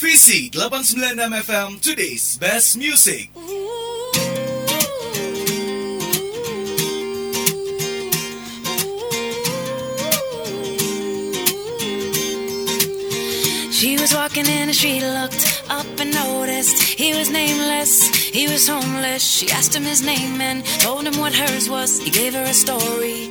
Visi 896 FM Today's Best Music. She was walking in the street, looked up and noticed he was nameless, he was homeless. She asked him his name and told him what hers was. He gave her a story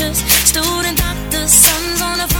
teachers, student doctors, sons on the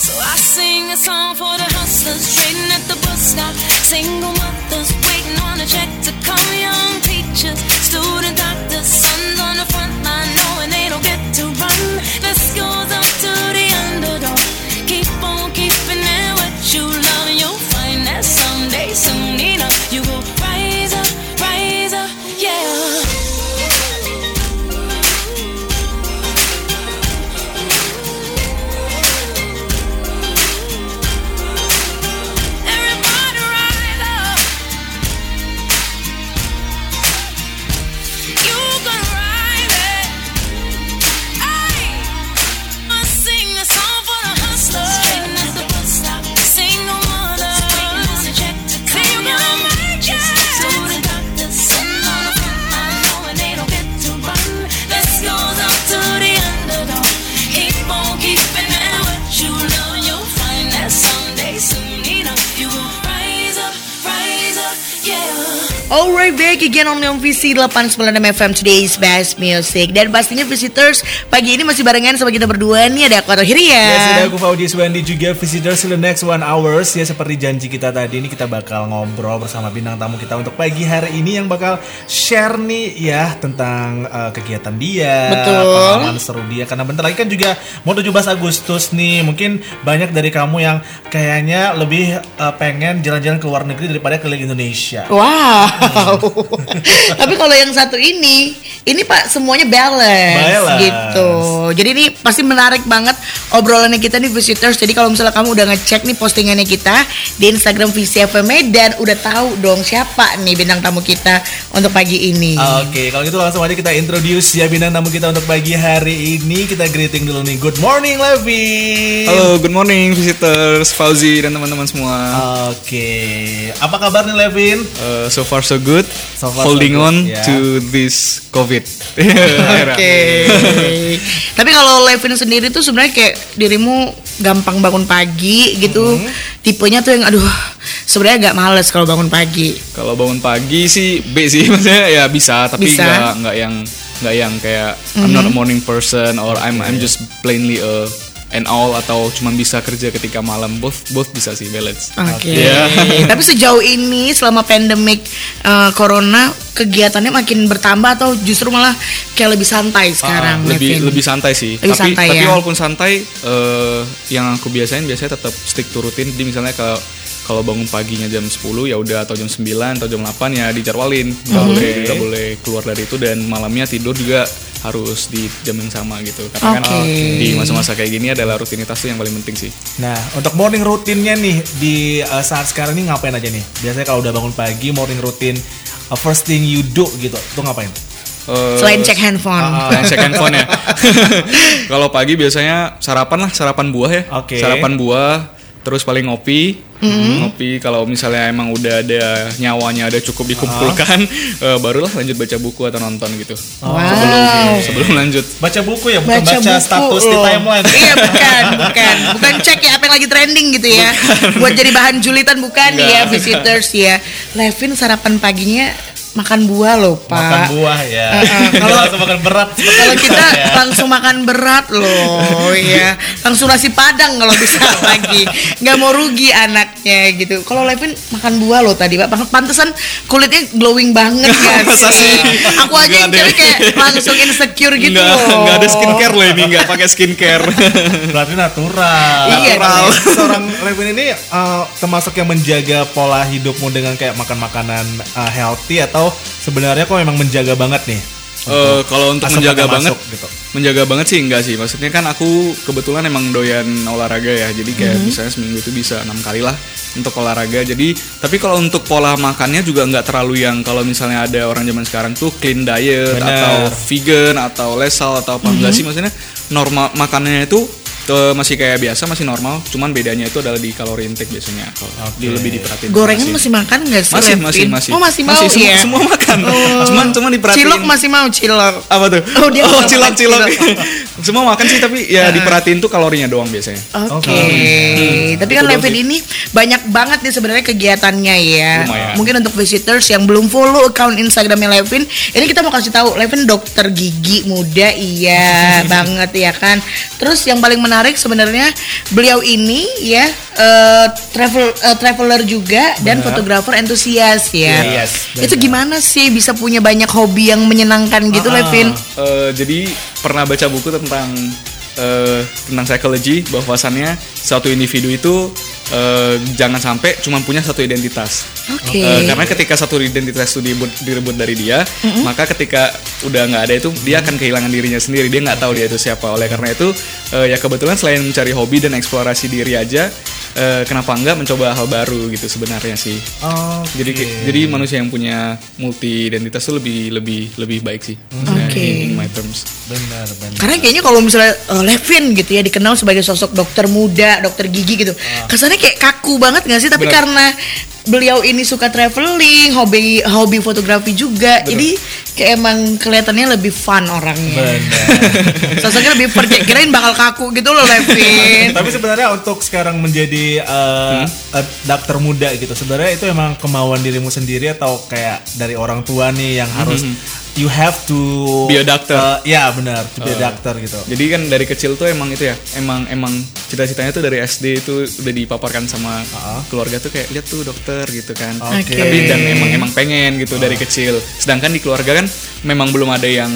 So I sing a song for the hustlers trading at the bus stop. Single mothers waiting on a check to come. Young teachers, student doctors, sons on the front line knowing they don't get to run. This goes VC 896 FM Today's Best Music. Dan pastinya visitors pagi ini masih barengan sama kita berdua. Nih Ada aku Atau Hiria Ya sudah aku Faudi Suwandi juga. Visitors in the next one hours. Ya seperti janji kita tadi ini kita bakal ngobrol bersama bintang tamu kita untuk pagi hari ini yang bakal share nih ya tentang uh, kegiatan dia, Betul. pengalaman seru dia. Karena bentar lagi kan juga mau 17 Agustus nih. Mungkin banyak dari kamu yang kayaknya lebih uh, pengen jalan-jalan ke luar negeri daripada keliling Indonesia. Wow Tapi kalau yang satu ini Ini pak semuanya balance, Balance. Gitu Jadi ini pasti menarik banget Obrolannya kita nih visitors Jadi kalau misalnya kamu udah ngecek nih postingannya kita Di Instagram VCFM Dan udah tahu dong siapa nih bintang tamu kita Untuk pagi ini Oke, kalau gitu langsung aja kita introduce ya bintang tamu kita untuk pagi hari ini. Kita greeting dulu nih. Good morning, Levi. Halo, good morning visitors, Fauzi dan teman-teman semua. Oke, apa kabar nih Levin? Uh, so far so good. So far so Holding good, on ya. to this COVID. Oke. Tapi kalau Levin sendiri tuh sebenarnya kayak dirimu gampang bangun pagi gitu. Tipenya tuh yang aduh sebenarnya agak males kalau bangun pagi. Kalau bangun pagi sih B sih maksudnya ya bisa, tapi nggak nggak yang nggak yang kayak I'm not a morning person or I'm I'm just plainly a an owl atau cuman bisa kerja ketika malam. Both both bisa sih balance. Oke. Iya. Tapi sejauh ini selama pandemik eh, corona kegiatannya makin bertambah atau justru malah kayak lebih santai sekarang Ah, lebih Levin? lebih santai sih. Lebih tapi santai tapi ya. walaupun santai eh, yang aku biasain biasanya tetap stick to rutin. Jadi misalnya kalau kalau bangun paginya jam 10 ya udah atau jam 9 atau jam 8 ya dijadwalin. Nggak Hmm. boleh nggak boleh keluar dari itu dan malamnya tidur juga harus di jam yang sama gitu. Karena kan Oke. di masa-masa kayak gini adalah rutinitas tuh yang paling penting sih. Nah, untuk morning rutinnya nih di uh, saat sekarang ini ngapain aja nih? Biasanya kalau udah bangun pagi, morning rutin uh, first thing you do gitu, tuh ngapain? Eh, Selain cek handphone. Selain cek handphone ya. Kalau pagi biasanya sarapan lah, sarapan buah ya. Oke. Sarapan buah, terus paling ngopi. Ngopi kalau misalnya emang udah ada nyawanya ada cukup dikumpulkan, eh, barulah lanjut baca buku atau nonton gitu. Wow. Sebelum sebelum lanjut. Baca buku ya, bukan baca, buku status di loh. timeline. Iya bukan, bukan, bukan cek ya apa yang lagi trending gitu ya. Buat jadi bahan julitan bukan Enggak. ya visitors ya. Levin sarapan paginya makan buah loh pak. Makan buah ya. Kalau Kalau- langsung makan berat. Kalau kita langsung makan berat loh ya, langsung nasi padang kalau bisa pagi, nggak mau rugi anaknya gitu. Kalau Levin makan buah loh tadi pak, pantesan kulitnya glowing banget ya sih. Aku aja yang cewek kayak langsung insecure gitu nggak, loh. nggak ada skincare loh ini, nggak pakai skincare. Berarti natural. Iya, Natural. Seorang Levin ini uh, termasuk yang menjaga pola hidupmu dengan kayak makan makanan uh, healthy atau sebenarnya kok memang menjaga banget nih? Eh, kalau untuk menjaga banget, masuk gitu. menjaga banget sih enggak sih. Maksudnya kan aku kebetulan emang doyan olahraga ya. Jadi kayak misalnya seminggu itu bisa enam kali lah untuk olahraga. Jadi tapi kalau untuk pola makannya juga nggak terlalu yang kalau misalnya ada orang zaman sekarang tuh clean diet Bener. atau vegan atau lesal atau apa enggak sih. Maksudnya normal makanannya itu masih kayak biasa masih normal. Cuman bedanya itu adalah di kalori intake biasanya. Di- lebih diperhatiin. Gorengan sih. masih makan nggak sih Masih, Levin? masih, masih. Oh masih mau Masih, semua- ya? semua makan. Oh. Cuman- cuman diperhatiin. Cilok masih mau cilok. apa tuh? Oh, dia oh cilok cilok. cilok. Semua makan sih tapi ya diperhatiin tuh kalorinya doang biasanya. Oke, Oke. tapi kan Itu doang Levin ini banyak banget nih sebenarnya kegiatannya ya. Lumayan. Mungkin untuk visitors yang belum follow account Instagramnya Levin, ini kita mau kasih tahu Levin dokter gigi muda, iya banget ya kan. Terus yang paling menarik sebenarnya beliau ini ya eh, travel eh, traveler juga dan Benar. fotografer entusias ya. Yes, Itu gimana sih bisa punya banyak hobi yang menyenangkan gitu Ah, Levin? Eh, jadi pernah baca buku tentang eh, tentang psychology bahwasannya satu individu itu eh, jangan sampai cuma punya satu identitas. Oke. Eh, karena ketika satu identitas itu direbut, direbut dari dia, maka ketika udah nggak ada itu dia akan kehilangan dirinya sendiri. Dia nggak tahu dia itu siapa. Oleh karena itu eh, ya kebetulan selain mencari hobi dan eksplorasi diri aja, eh, kenapa enggak mencoba hal baru gitu sebenarnya sih. Oke. Jadi jadi manusia yang punya multi identitas tuh lebih lebih lebih baik sih. Oke. in, in my terms. benar benar. Karena kayaknya kalau misalnya uh, Levin gitu ya dikenal sebagai sosok dokter muda, dokter gigi gitu. Kesannya kayak kaku banget gak sih? Tapi Benar. karena beliau ini suka traveling, hobi hobi fotografi juga. Jadi kayak emang kelihatannya lebih fun orangnya. Benar. Sosoknya lebih. Kayak kirain bakal kaku gitu loh Levin. Tapi sebenarnya untuk sekarang menjadi uh, uh, dokter muda gitu, sebenarnya itu emang kemauan dirimu sendiri atau kayak dari orang tua nih yang harus you have to Be a doctor. Uh, ya benar, to be a doctor gitu. Jadi kan dari kecil tuh emang itu ya, emang emang cita-citanya tuh dari SD itu udah dipaparkan sama keluarga tuh kayak lihat tuh dokter gitu kan. Oke. Tapi dan emang emang pengen gitu dari kecil. Sedangkan di keluarga kan memang belum ada yang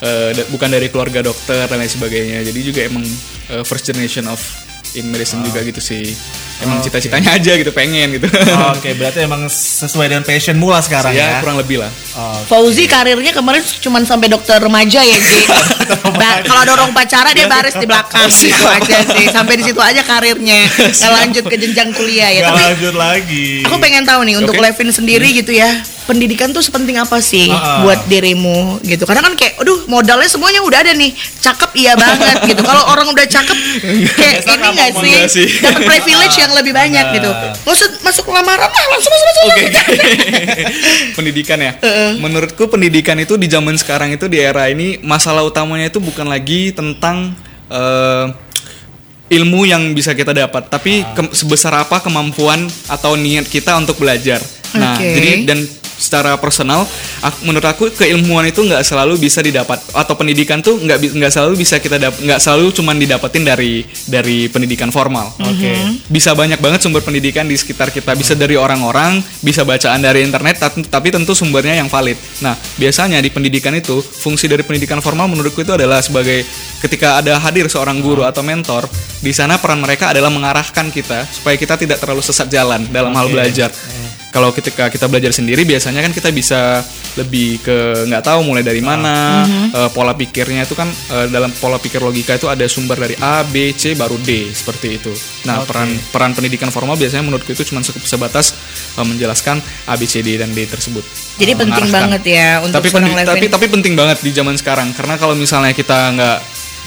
da- bukan dari keluarga dokter dan lain sebagainya. Jadi juga emang eh, first generation of in medicine juga gitu sih. Emang Oke. cita-citanya aja gitu pengen gitu. Oke, berarti emang sesuai dengan passionmu lah sekarang ya. ya kurang lebih lah. Oh, Fauzi karirnya kemarin cuma sampai dokter remaja ya Ji. Ba- kalau dorong pacara dia baris di belakang gitu aja sih. Sampai di situ aja karirnya. Nggak lanjut ke jenjang kuliah ya. Nggak Tapi lanjut lagi. aku pengen tahu nih untuk Oke. Levin sendiri gitu ya. Pendidikan tuh sepenting apa sih Ah, ah. buat dirimu gitu? Karena kan kayak, aduh modalnya semuanya udah ada nih, cakep iya banget gitu. Kalau orang udah cakep, kayak ini nggak sih, sih. dapat privilege yang lebih banyak gitu. Nggak usah masuk lamaran lah, langsung masuk masuk. Oke. pendidikan ya. Menurutku pendidikan itu di zaman sekarang itu di era ini masalah utamanya itu bukan lagi tentang eh, ilmu yang bisa kita dapat, tapi ke- sebesar apa kemampuan atau niat kita untuk belajar. Nah, Oke. jadi dan secara personal, aku- menurut aku keilmuan itu nggak selalu bisa didapat atau pendidikan tuh nggak nggak selalu bisa kita dapat nggak selalu cuman didapetin dari dari pendidikan formal. Oke. Bisa banyak banget sumber pendidikan di sekitar kita. Bisa dari orang-orang, bisa bacaan dari internet, tapi tentu sumbernya yang valid. Nah, biasanya di pendidikan itu, fungsi dari pendidikan formal menurutku itu adalah sebagai ketika ada hadir seorang guru atau mentor, di sana peran mereka adalah mengarahkan kita supaya kita tidak terlalu sesat jalan dalam hal Oke. belajar. Kalau ketika kita belajar sendiri biasanya kan kita bisa lebih ke nggak tahu mulai dari mana eh, pola pikirnya itu kan eh, dalam pola pikir logika itu ada sumber dari A B C baru D seperti itu. Nah Oke. peran peran pendidikan formal biasanya menurutku itu cuma cukup sebatas eh, menjelaskan A B C D dan D tersebut. Jadi Eh, penting banget ya untuk tapi, pendi- tapi tapi penting banget di zaman sekarang. Karena kalau misalnya kita nggak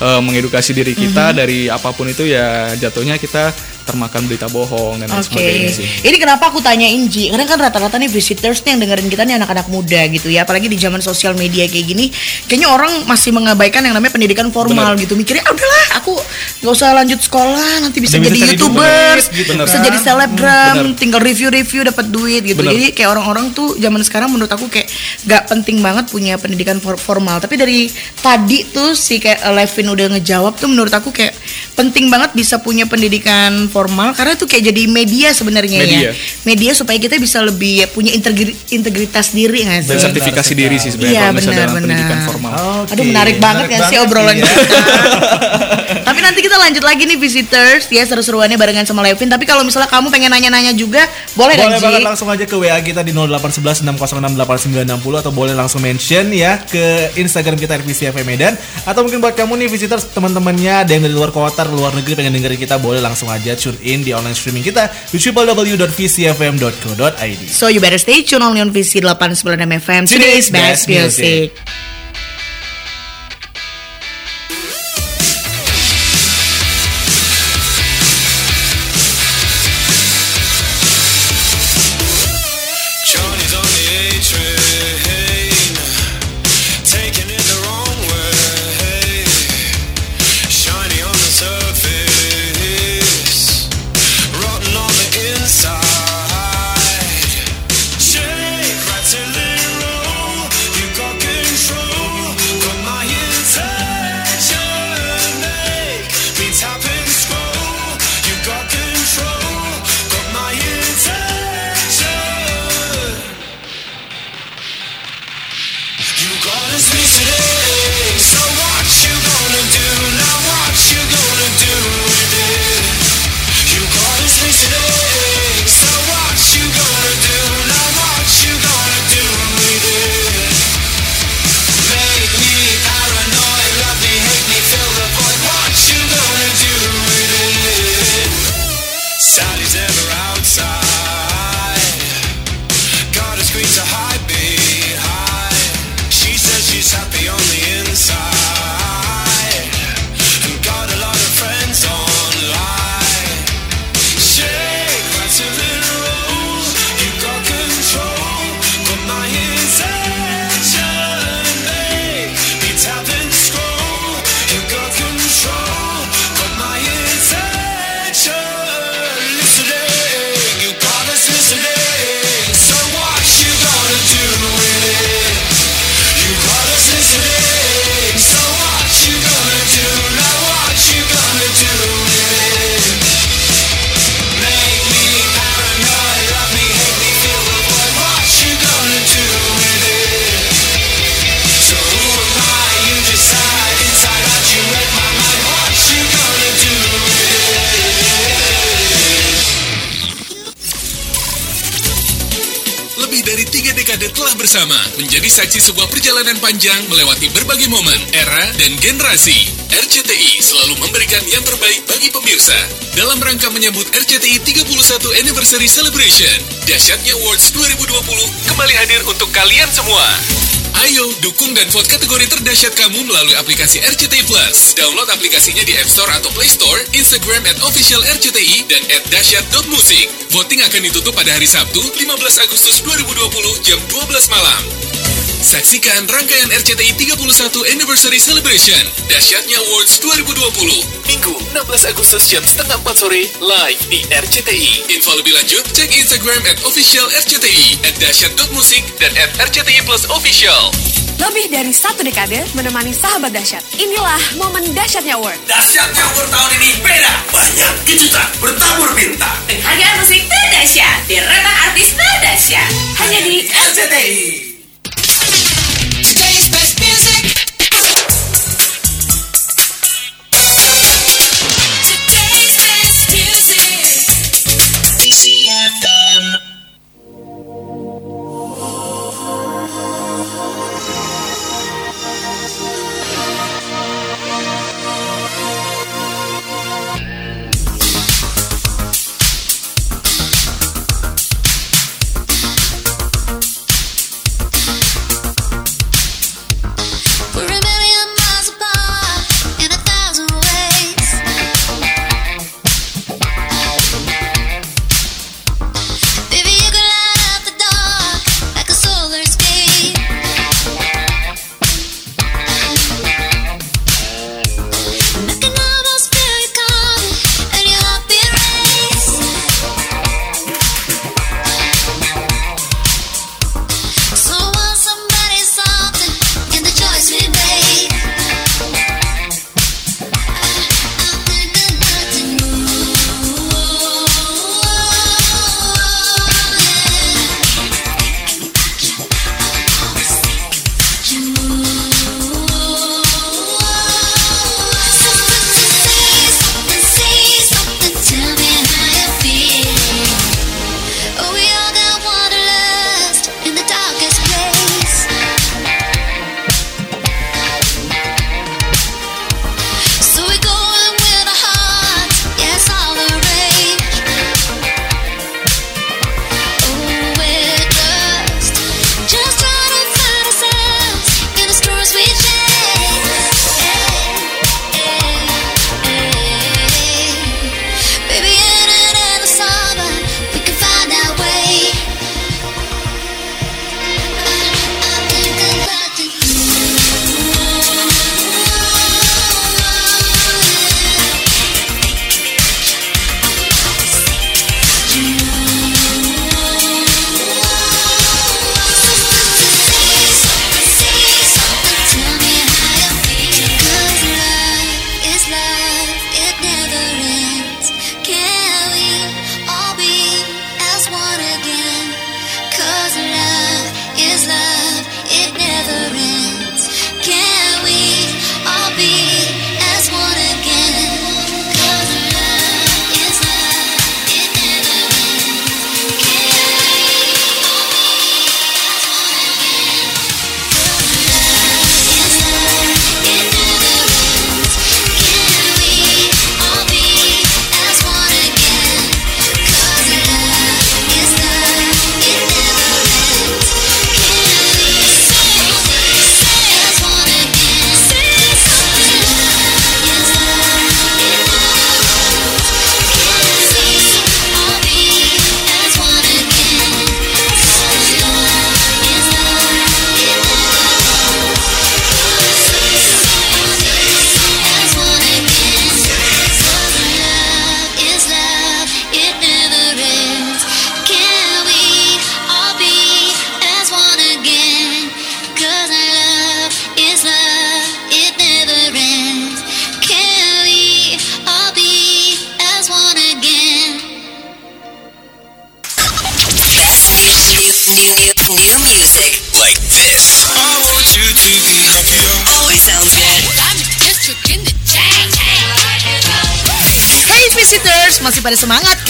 eh, mengedukasi diri kita Mhm. dari apa pun itu ya jatuhnya kita termakan berita bohong dan lain Oke, sebagainya sih. ini kenapa aku tanyain Ji? Karena kan rata-rata nih visitors nih yang dengerin kita nih anak-anak muda gitu ya, apalagi di zaman sosial media kayak gini, kayaknya orang masih mengabaikan yang namanya pendidikan formal gitu. Mikirnya, "Ah, udahlah, aku nggak usah lanjut sekolah, nanti bisa bisa jadi youtubers, gitu bisa kan." jadi selebgram, Bener. tinggal review-review dapat duit gitu." Bener. Jadi kayak orang-orang tuh zaman sekarang menurut aku kayak nggak penting banget punya pendidikan for- formal. Tapi dari tadi tuh si kayak Levin udah ngejawab tuh menurut aku kayak penting banget bisa punya pendidikan formal karena itu kayak jadi media sebenarnya ya Media. media supaya kita bisa lebih punya integri- integritas diri nggak sih? Dan sertifikasi diri sih sebenarnya Iya, kalau misalnya benar, dalam pendidikan benar. formal. Oke, Aduh menarik banget menarik kan sih banget, obrolan iya. kita. Tapi nanti kita lanjut lagi nih visitors ya seru-seruannya barengan sama Levin. Tapi kalau misalnya kamu pengen nanya-nanya juga boleh, Boleh kan banget Ji? langsung aja ke WA kita di 0811 606 8960 atau boleh langsung mention ya ke Instagram kita Revisi FM Medan atau mungkin buat kamu nih visitors teman-temannya ada yang dari luar kota, luar negeri pengen dengerin kita boleh langsung aja tune in di online streaming kita di www.vcfm.co.id. So you better stay tune only on VC 89 FM. Today's best music. Johnny's saksi sebuah perjalanan panjang melewati berbagai momen, era, dan generasi. RCTI selalu memberikan yang terbaik bagi pemirsa. Dalam rangka menyambut RCTI 31 Anniversary Celebration, Dahsyatnya Awards 2020 kembali hadir untuk kalian semua. Ayo dukung dan vote kategori terdahsyat kamu melalui aplikasi RCTI Plus. Download aplikasinya di App Store atau Play Store, Instagram at official RCTI, dan at dahsyat.music. Voting akan ditutup pada hari Sabtu, 15 Agustus 2020 jam 12 malam. Saksikan rangkaian RCTI 31 Anniversary Celebration Dahsyatnya Awards 2020 Minggu 16 Agustus jam setengah 4 sore Live di RCTI Info lebih lanjut cek Instagram at official RCTI At dahsyat.musik dan at RCTI Plus Official Lebih dari satu dekade menemani sahabat dahsyat. Inilah momen dahsyatnya Award. Dahsyatnya Award tahun ini beda. Banyak kejutan bertabur bintang. Penghargaan musik terdahsyat Deretan artis terdahsyat Hanya di RCTI.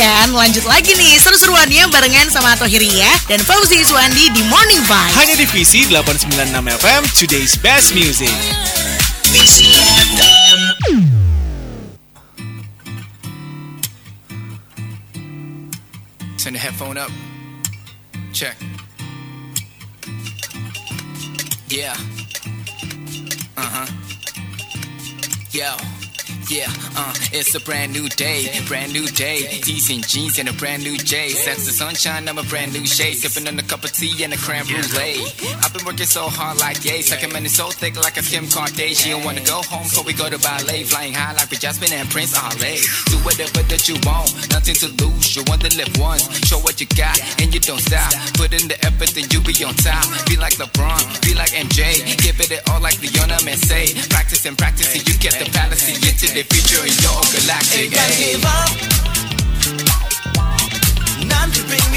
Kan? Lanjut lagi nih seru-seruannya barengan sama Tohiria dan Fauzi Iswandi di Morning Vibe. Hanya di Visi 896 FM, today's best music. Turn it's a brand new day, brand new day. Decent jeans and a brand new J. Sense the sunshine, I'm a brand new shade. Sipping on a cup of tea and a creme brulee. I've been working so hard like yay. Second man is so thick like a Kim Kardashian. She don't wanna go home, so we go to ballet. Flying high like Jasmine and Prince Ale. Do whatever that you want, nothing to lose. You want to live once, show what you got, and you don't stop. Put in the effort, then you be on top. Be like LeBron, be like MJ. Give it all like Leona say. Practice and practice, till you get the palace, and to the future, and you're galactic. Ain't gotta give up. None to bring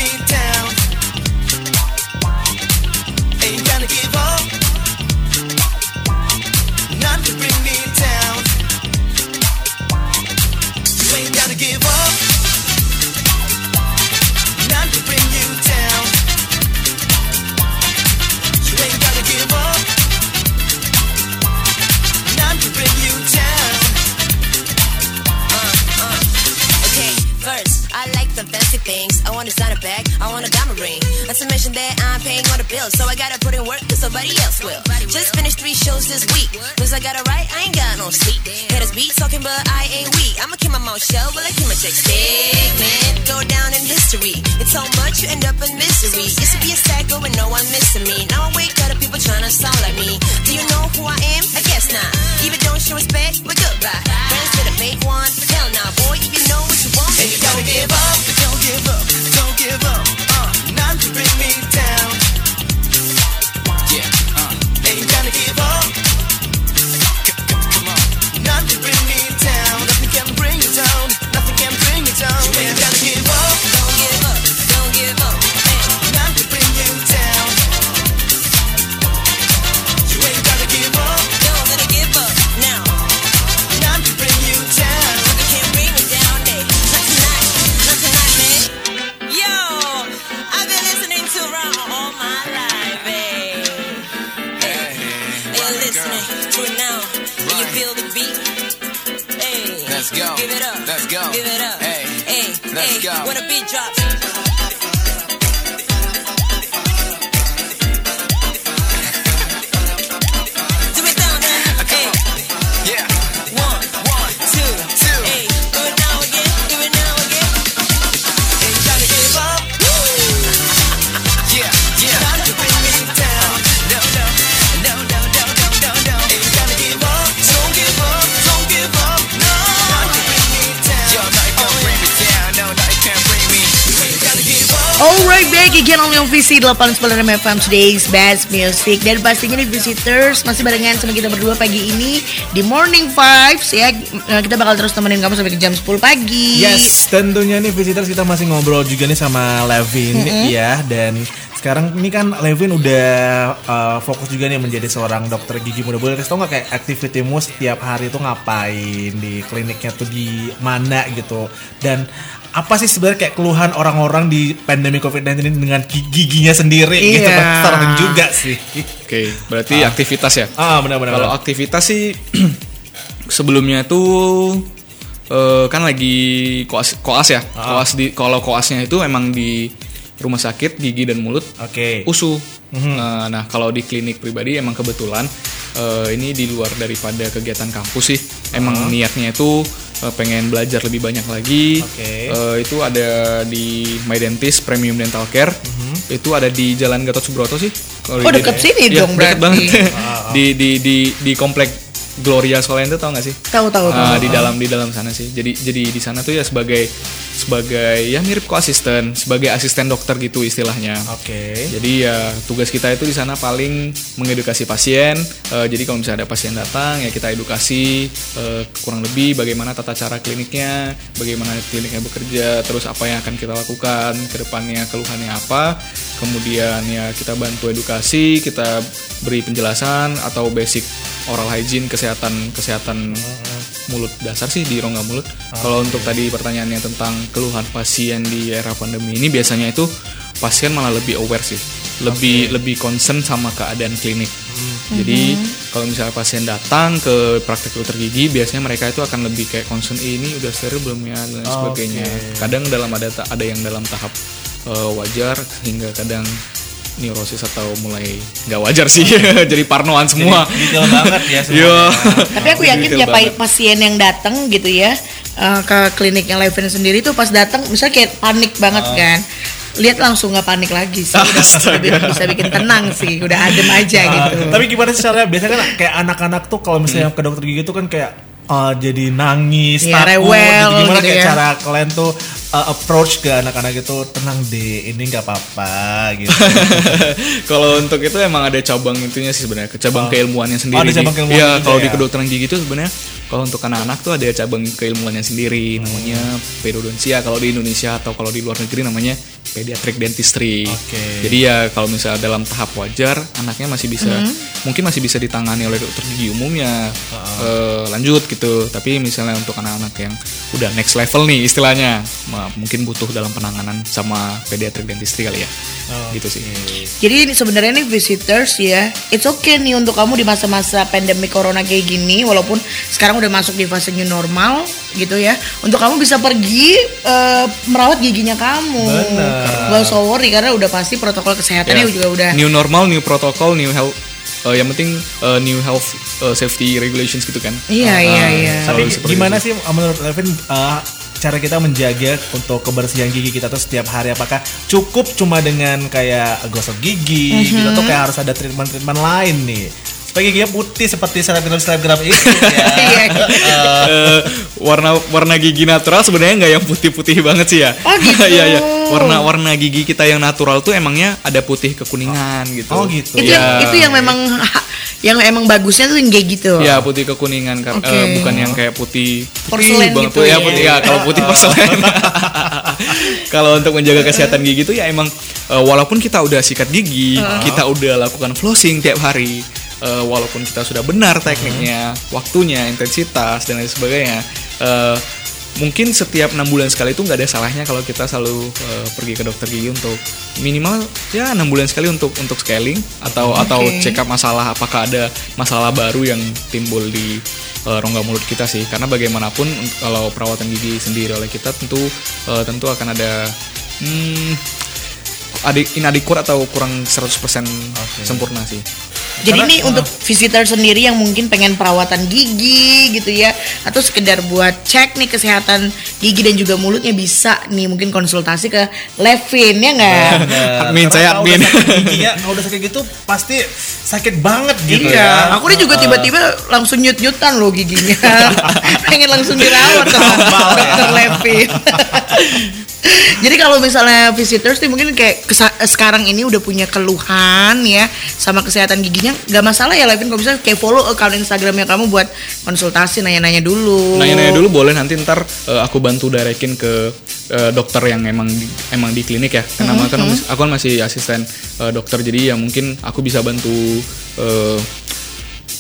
To mention that I'm paying all the bills, so I gotta put in work cause somebody else will. Just finished three shows this week. Cause I got it right, I ain't got no sleep. Haters be talking, but I ain't weak. I'ma keep my mouth shut while I keep my checks big, man. Go down in history. It's so much, you end up in misery. Used to be a sad girl with no one missing me. Now I wake up to people trying to sound like me. Do you know who I am? I guess not. Even don't show respect, but goodbye. Friends with a fake one. Hell nah, boy, if you know what you want, And you don't give up, don't give up, don't give up. None to bring me down. Yeah, uh, Ain't gonna give up. Let's go. When the beat drops. Alright, back again only on VC 896 FM Today's Best Music. Dan pastinya nih Visitors masih barengan sama kita berdua pagi ini. Di Morning Vibes ya. Eh, Kita bakal terus temenin kamu sampai ke jam 10 pagi. Yes, tentunya nih visitors kita masih ngobrol juga nih sama Levin ya. Dan sekarang ini kan Levin udah uh, fokus juga nih menjadi seorang dokter gigi muda. Boleh kasih tau nggak kayak aktivitimu setiap hari itu ngapain? Di kliniknya tuh di mana gitu. Dan apa sih sebenarnya kayak keluhan orang-orang di pandemi COVID-19 ini dengan gi- giginya sendiri gitu Iya. kan serem juga sih. Oke, berarti aktivitas ya. Ah benar-benar. Kalau aktivitas sih sebelumnya tuh eh, kan lagi koas koas ya. Ah. Koas di kalau koasnya itu emang di rumah sakit gigi dan mulut Oke. USU. Mhm. Nah, nah, kalau di klinik pribadi emang kebetulan eh, ini di luar daripada kegiatan kampus sih. Emang Ah. niatnya itu eh, pengen belajar lebih banyak lagi. Oke. Eh, itu ada di My Dentist Premium Dental Care. Itu ada di Jalan Gatot Subroto sih. Kalau. Oh, deket sini Iya, dong banget. Ah, di di di di komplek Gloria Solente tau gak sih? Tahu tahu tahu Ah, di dalam di dalam sana sih. Jadi jadi di sana tuh ya sebagai sebagai ya mirip koasisten, sebagai asisten dokter gitu istilahnya. Oke. Jadi ya tugas kita itu di sana paling mengedukasi pasien. Eh, jadi kalau misalnya ada pasien datang ya kita edukasi eh, kurang lebih bagaimana tata cara kliniknya, bagaimana kliniknya bekerja, terus apa yang akan kita lakukan ke depannya, keluhannya apa. Kemudian ya kita bantu edukasi, kita beri penjelasan atau basic oral hygiene kesehatan kesehatan mulut dasar sih di rongga mulut. Kalau untuk tadi pertanyaannya tentang keluhan pasien di era pandemi ini biasanya itu pasien malah lebih aware sih, lebih lebih concern sama keadaan klinik. Jadi kalau misalnya pasien datang ke praktek dokter gigi, biasanya mereka itu akan lebih kayak concern "Eh, ini udah steril belum ya dan sebagainya. Kadang dalam ada ada yang dalam tahap eh, wajar hingga kadang neurosis atau mulai nggak wajar sih. Jadi parnoan semua. Jadi detail banget ya semuanya. Iya. Tapi aku yakin tiap banget. pasien yang datang gitu ya eh, ke kliniknya Levin sendiri tuh pas datang misalnya kayak panik banget Ah. kan. Lihat langsung nggak panik lagi sih, udah bisa, bikin tenang sih, udah adem aja Ah, gitu. Tapi gimana sih caranya? Biasanya kan kayak anak-anak tuh kalau misalnya ke dokter gigi tuh kan kayak uh, jadi nangis, Iya, takut. rewel gitu. Gimana gitu kayak ya. cara kalian tuh uh, approach ke anak-anak itu tenang deh, ini nggak apa-apa gitu. kalau untuk itu emang ada cabang itunya sih sebenarnya, ke cabang Oh. keilmuannya sendiri. Oh, ada Di- cabang keilmuan Iya, juga kalau di ya? kedokteran gigi itu sebenarnya kalau untuk anak-anak tuh ada cabang keilmuannya sendiri, namanya periodontia kalau di Indonesia atau kalau di luar negeri namanya pediatric dentistry. Jadi ya kalau misalnya dalam tahap wajar, anaknya masih bisa mungkin masih bisa ditangani oleh dokter gigi umumnya eh, lanjut gitu. Tapi misalnya untuk anak-anak yang udah next level nih istilahnya, mungkin butuh dalam penanganan sama pediatric dentistry kali ya. Gitu sih. Jadi ini sebenarnya nih visitors ya, it's okay nih untuk kamu di masa-masa pandemi corona kayak gini, walaupun sekarang udah masuk di fase new normal gitu ya, untuk kamu bisa pergi eh, merawat giginya kamu. Bener. Gak usah worry karena udah pasti protokol kesehatannya Ya, juga udah. new normal, new protocol, new health. eh, yang penting eh, new health eh, safety regulations gitu kan. Iya, Ah, iya, iya. Tapi gimana itu. sih uh, menurut Levin uh, cara kita menjaga untuk kebersihan gigi kita tuh setiap hari apakah cukup cuma dengan kayak gosok gigi gitu atau kayak harus ada treatment-treatment lain nih supaya giginya putih seperti selebgram selebgram itu ya. Iya. Eh, warna warna gigi natural sebenarnya nggak yang putih-putih banget sih ya. Oh, gitu. Iya iya. Warna warna gigi kita yang natural tuh emangnya ada putih kekuningan gitu. Oh, gitu. Itu yang, itu yang memang yang emang bagusnya tuh yang kayak gitu. Ya putih kekuningan kar- Oke. eh, bukan yang kayak putih Porselen putih gitu ya, ya. putih ya kalau putih porselen. kalau untuk menjaga kesehatan gigi itu ya emang eh, walaupun kita udah sikat gigi, kita udah lakukan flossing tiap hari, eh, walaupun kita sudah benar tekniknya, waktunya, intensitas dan lain sebagainya. eh, mungkin setiap enam bulan sekali itu nggak ada salahnya kalau kita selalu eh, pergi ke dokter gigi untuk minimal ya enam bulan sekali untuk untuk scaling atau atau Oke. check up masalah apakah ada masalah baru yang timbul di eh, rongga mulut kita sih karena bagaimanapun kalau perawatan gigi sendiri oleh kita tentu eh, tentu akan ada hmm, adik inadequate atau kurang 100% sempurna sih. Jadi Karena- nih untuk visitor sendiri yang mungkin pengen perawatan gigi gitu ya atau sekedar buat cek nih kesehatan gigi dan juga mulutnya bisa nih mungkin konsultasi ke Levin ya nggak? Bener. Admin, saya admin. udah sakit giginya, kalau udah sakit gitu pasti sakit banget gitu iya, ya. aku nih juga tiba-tiba langsung nyut-nyutan loh giginya. Pengen langsung dirawat sama ya. dokter Levin. Jadi kalau misalnya visitors nih mungkin kayak sekarang ini udah punya keluhan ya sama kesehatan giginya, nggak masalah ya Levin kalau bisa kayak follow account Instagramnya kamu buat konsultasi nanya-nanya dulu. Nanya-nanya dulu boleh nanti ntar eh, aku bantu directin ke eh, dokter yang emang di, emang di klinik ya. Karena kan aku kan masih asisten eh, dokter jadi ya mungkin aku bisa bantu eh,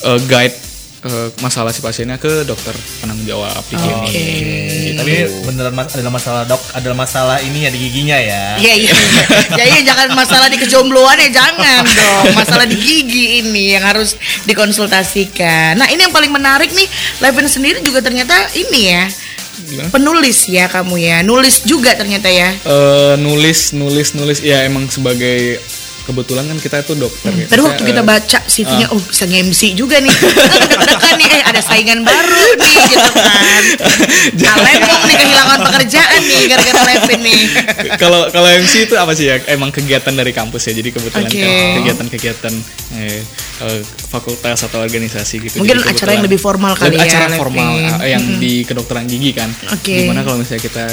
eh, guide eh, masalah si pasiennya ke dokter penanggung jawab di klinik. Gitu. Tapi beneran mas- adalah masalah dok, adalah masalah ini ya di giginya ya. Iya iya. ya iya jangan masalah di kejombloan ya jangan dong. Masalah di gigi ini yang harus dikonsultasikan. Nah, ini yang paling menarik nih, Levin sendiri juga ternyata ini ya. Gimana? Penulis ya kamu ya. Nulis juga ternyata ya. Eh, nulis nulis nulis ya emang sebagai kebetulan kan kita itu dokter ya. Tadi waktu kita eh, baca CV-nya, oh bisa nge-MC juga nih. Deg-degan nih, eh ada saingan baru nih gitu kan. Kalian dong nih kehilangan pekerjaan nih gara-gara Levin nih. kalau kalau MC itu apa sih ya emang kegiatan dari kampus ya jadi kebetulan Oke. kan kegiatan-kegiatan eh, eh, fakultas atau organisasi gitu. Mungkin Jadi acara yang lebih formal kali Lebih ya, acara formal eh, yang di kedokteran gigi kan. Oke. di mana kalau misalnya kita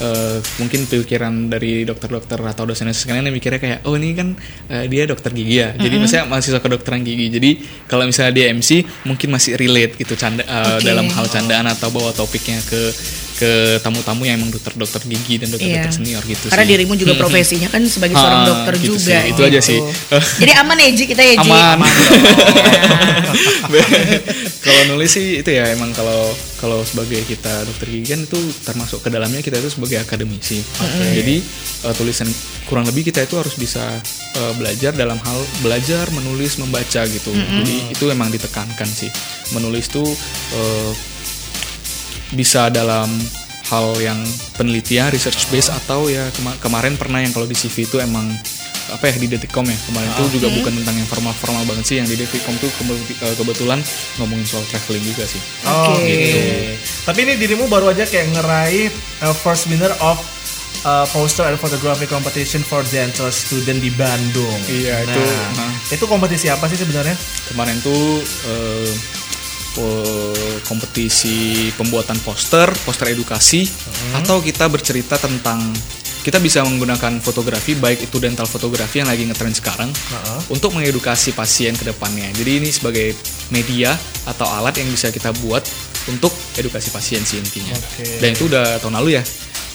eh, mungkin pikiran dari dokter-dokter atau dosen-dosen sekalian yang mikirnya kayak oh ini kan eh, dia dokter gigi ya. Jadi misalnya mahasiswa kedokteran gigi. Jadi kalau misalnya dia MC mungkin masih relate gitu canda Oke. dalam hal candaan atau bawa topiknya ke ke tamu-tamu yang emang dokter-dokter gigi dan dokter-dokter Iya. senior gitu Karena sih. dirimu juga Mhm. profesinya kan sebagai seorang Ah, dokter gitu juga. sih. Itu aja gitu. sih. Jadi aman ya Ji kita ya Ji. aman. kalau nulis sih itu ya emang kalau kalau sebagai kita dokter gigi kan itu termasuk ke dalamnya kita itu sebagai akademisi. Jadi eh, tulisan kurang lebih kita itu harus bisa eh, belajar dalam hal belajar menulis membaca gitu. Jadi itu emang ditekankan sih. Menulis tuh eh, bisa dalam hal yang penelitian research base atau ya kema- kemarin pernah yang kalau di CV itu emang apa ya di Detikcom ya kemarin tuh juga bukan tentang yang formal-formal banget sih yang di Detikcom tuh eh, kebetulan ngomongin soal traveling juga sih. Oh, Oke. gitu. Tapi ini dirimu baru aja kayak ngeraih uh, first winner of uh, poster and photography competition for dental student di Bandung. Iya, itu, Nah, nah. itu kompetisi apa sih sebenarnya? Kemarin tuh eh, po- kompetisi pembuatan poster, poster edukasi atau kita bercerita tentang kita bisa menggunakan fotografi baik itu dental fotografi yang lagi ngetren sekarang untuk mengedukasi pasien ke depannya. Jadi ini sebagai media atau alat yang bisa kita buat untuk edukasi pasien sih intinya. Oke. Dan itu udah tahun lalu ya.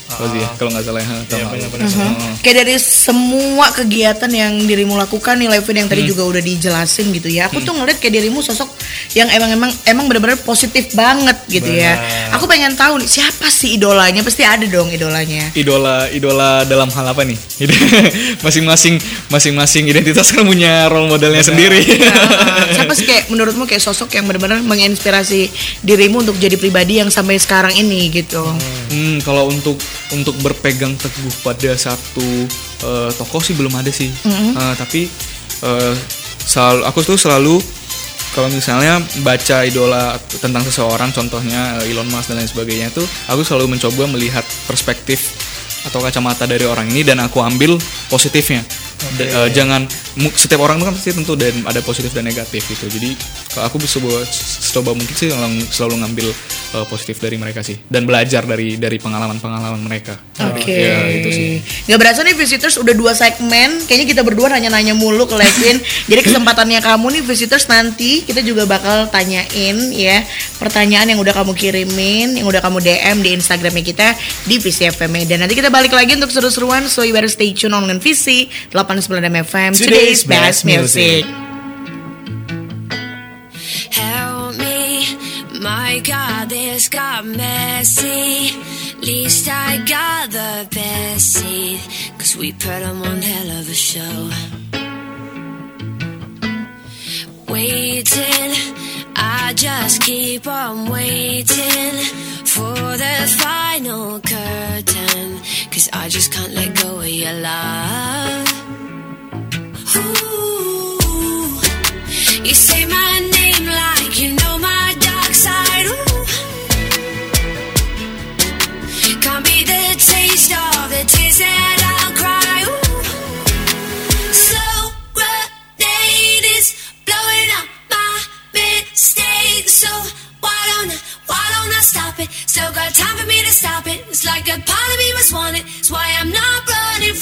Fauzi ya, kalau nggak salah ya, Iya, benar-benar. Heeh. Kayak dari semua kegiatan yang dirimu lakukan nih Levin yang tadi juga udah dijelasin gitu ya. Aku tuh ngeliat kayak dirimu sosok yang emang emang emang benar-benar positif banget gitu ya. Benar. Aku pengen tahu nih siapa sih idolanya? Pasti ada dong idolanya. idola idola dalam hal apa nih masing-masing masing-masing identitas kan punya role modelnya sendiri Nah, siapa sih kayak menurutmu kayak sosok yang benar-benar menginspirasi dirimu untuk jadi pribadi yang sampai sekarang ini gitu? hmm, kalau untuk untuk berpegang teguh pada satu eh, tokoh sih belum ada sih. Eh, tapi eh, selalu aku tuh selalu kalau misalnya baca idola tentang seseorang contohnya Elon Musk dan lain sebagainya tuh aku selalu mencoba melihat perspektif atau kacamata dari orang ini dan aku ambil positifnya D- eh, jangan setiap orang kan pasti tentu dan ada positif dan negatif gitu jadi kalau aku bisa buat coba mungkin sih selalu, selalu ngambil eh, positif dari mereka sih dan belajar dari dari pengalaman pengalaman mereka Oke. ya itu sih Gak berasa nih visitors udah dua segmen. Kayaknya kita berdua hanya nanya mulu ke Levin. Jadi kesempatannya kamu nih visitors nanti kita juga bakal tanyain ya pertanyaan yang udah kamu kirimin, yang udah kamu DM di Instagramnya kita di VCFM dan nanti kita balik lagi untuk seru-seruan. So you better stay tune on dengan VC 89 FM. Today's best music. Help me, my God, this got messy. Least I got the best seat, cause we put 'em on hell of a show. Waiting, I just keep on waiting for the final curtain, cause I just can't let go of your love. Stop it? Still got time for me to stop it. It's like a part of me must want it. It's why I'm not running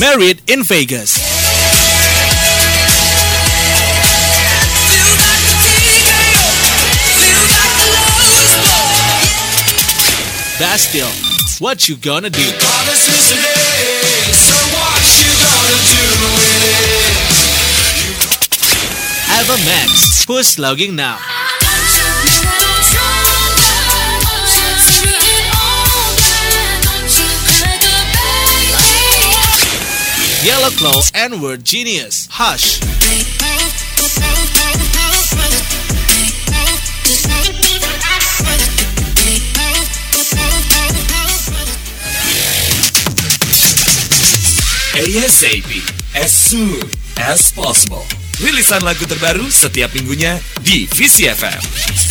Married in Vegas. Bastille, what you gonna do. Ever Max, who's slugging now. Yellow Claw and Word Genius. Hush. ASAP, as soon as possible. Rilisan lagu terbaru setiap minggunya di VCFM.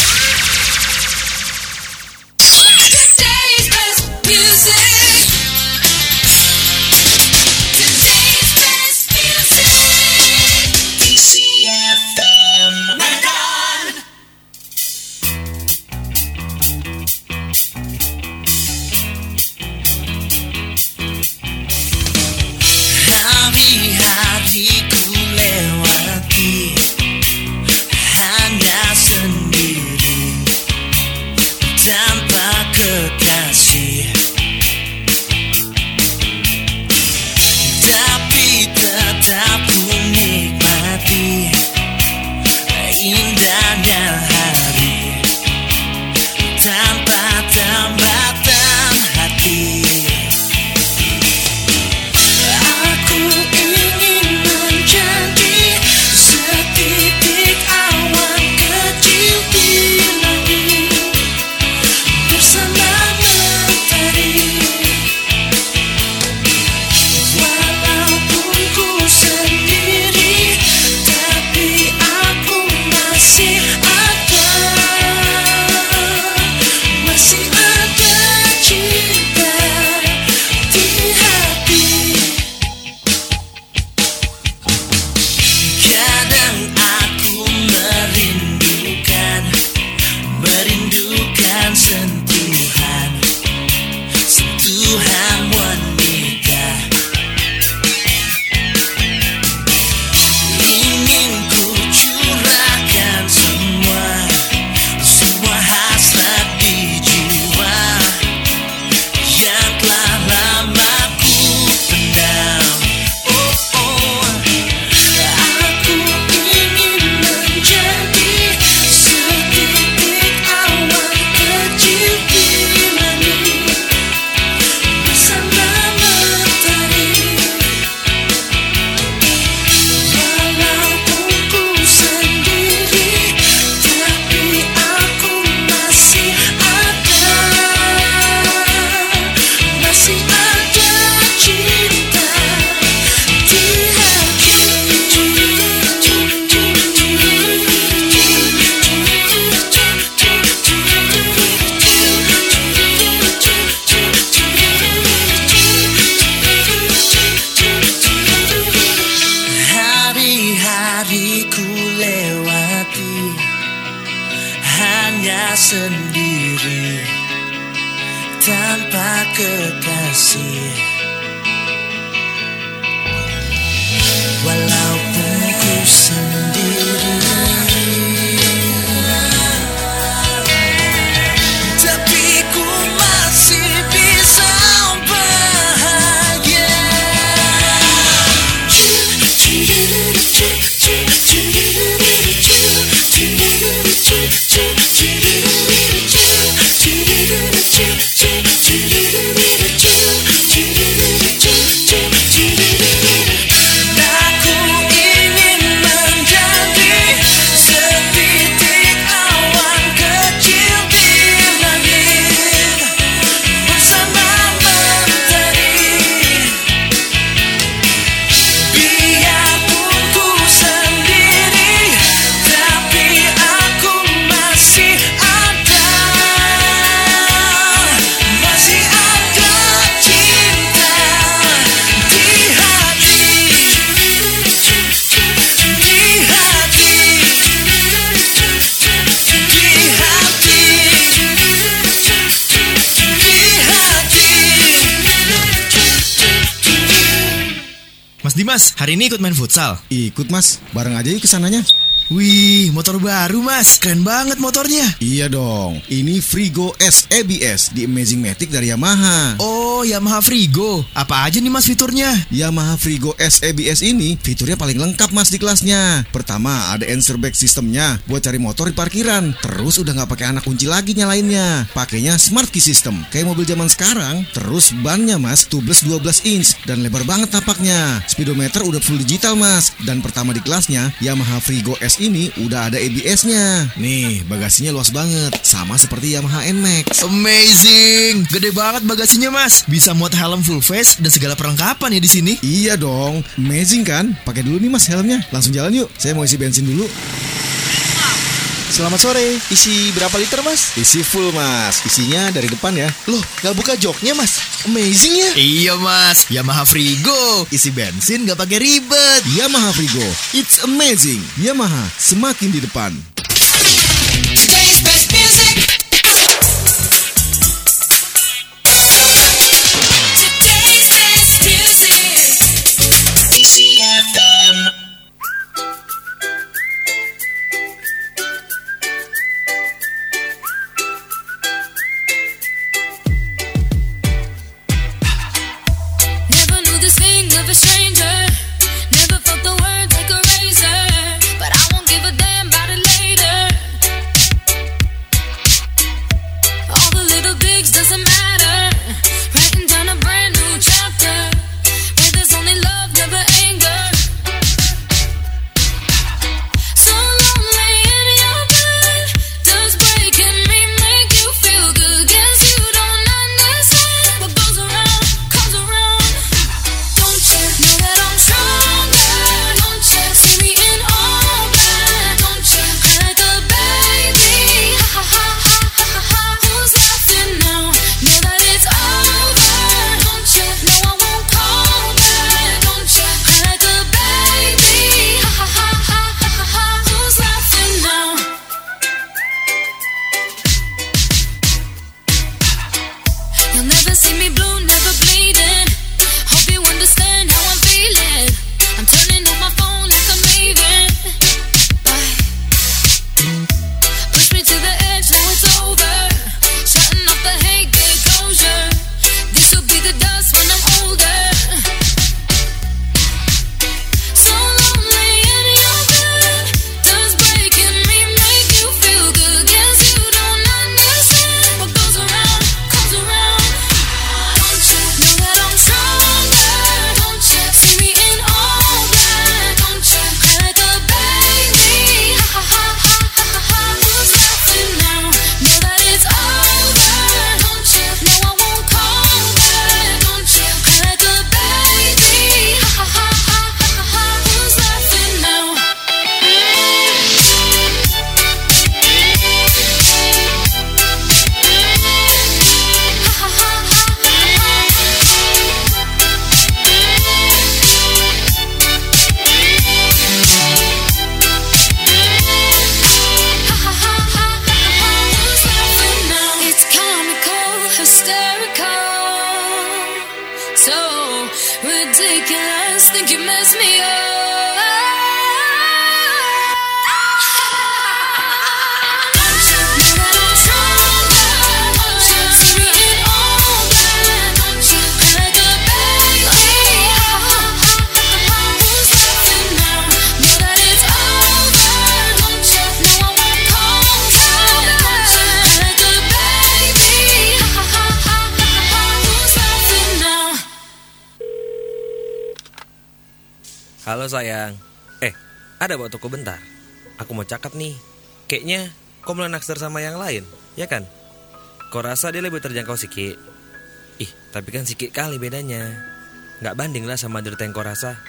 kekasih. Dimas, hari ini ikut main futsal? Ikut mas, bareng aja yuk ke sananya. Wih, motor baru mas, keren banget motornya. Iya dong, ini Frigo S ABS di Amazing Matic dari Yamaha. Oh, Yamaha Frigo. Apa aja nih mas fiturnya? Yamaha Frigo S ABS ini fiturnya paling lengkap mas di kelasnya. Pertama ada answer back sistemnya buat cari motor di parkiran. Terus udah nggak pakai anak kunci lagi nyalainnya. Pakainya smart key system kayak mobil zaman sekarang. Terus bannya mas tubeless 12 inch dan lebar banget tapaknya. Speedometer udah full digital mas. Dan pertama di kelasnya Yamaha Frigo S ini udah ada ABS-nya. Nih bagasinya luas banget sama seperti Yamaha NMAX. Amazing, gede banget bagasinya mas. Bisa muat helm full face dan segala perlengkapan ya di sini. Iya dong, amazing kan? Pakai dulu nih mas helmnya. Langsung jalan yuk. Saya mau isi bensin dulu. Selamat sore, isi berapa liter mas? Isi full mas, isinya dari depan ya. Loh, gak buka joknya mas? Amazing ya? Iya mas, Yamaha Frigo. Isi bensin gak pakai ribet. Yamaha Frigo, it's amazing. Yamaha, semakin di depan. Ada toko bentar. Aku mau cakap nih. Kayaknya kau mulai naksir sama yang lain, ya kan? Kau rasa dia lebih terjangkau sikit? Ih, tapi kan sikit kali bedanya. Nggak banding lah sama derita yang kau rasa.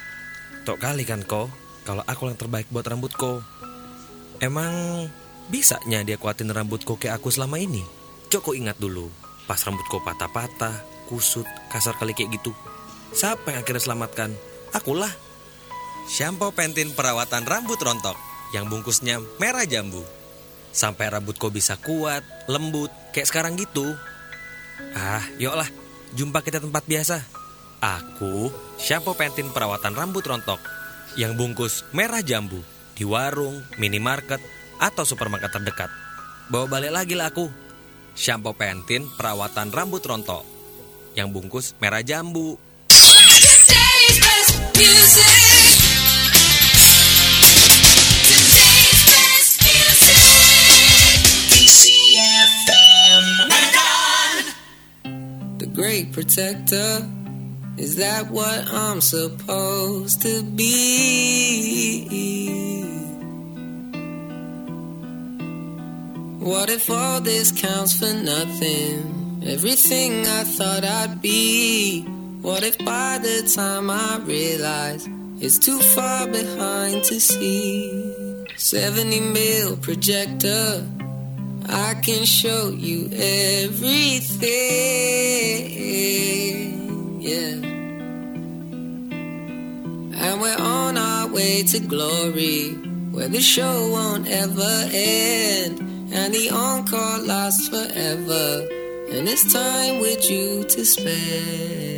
Tok kali kan kau, kalau aku yang terbaik buat rambutku. Emang bisanya dia kuatin rambutku kayak aku selama ini? Cok kau ingat dulu, pas rambutku patah-patah, kusut, kasar kali kayak gitu. Siapa yang akhirnya selamatkan? Akulah. Shampoo Pentin perawatan rambut rontok yang bungkusnya merah jambu. Sampai rambutku bisa kuat, lembut, kayak sekarang gitu. Ah, yuklah, jumpa kita tempat biasa. Aku shampoo Pantene perawatan rambut rontok yang bungkus merah jambu di warung, minimarket, atau supermarket terdekat. Bawa balik lagi lah aku. Shampoo Pantene perawatan rambut rontok yang bungkus merah jambu. Great protector. Is that what I'm supposed to be? What if all this counts for nothing? Everything I thought I'd be. What if by the time I realize it's too far behind to see? 70 mil projector. I can show you everything. Yeah. And we're on our way to glory, where the show won't ever end, and the encore lasts forever, and it's time with you to spend.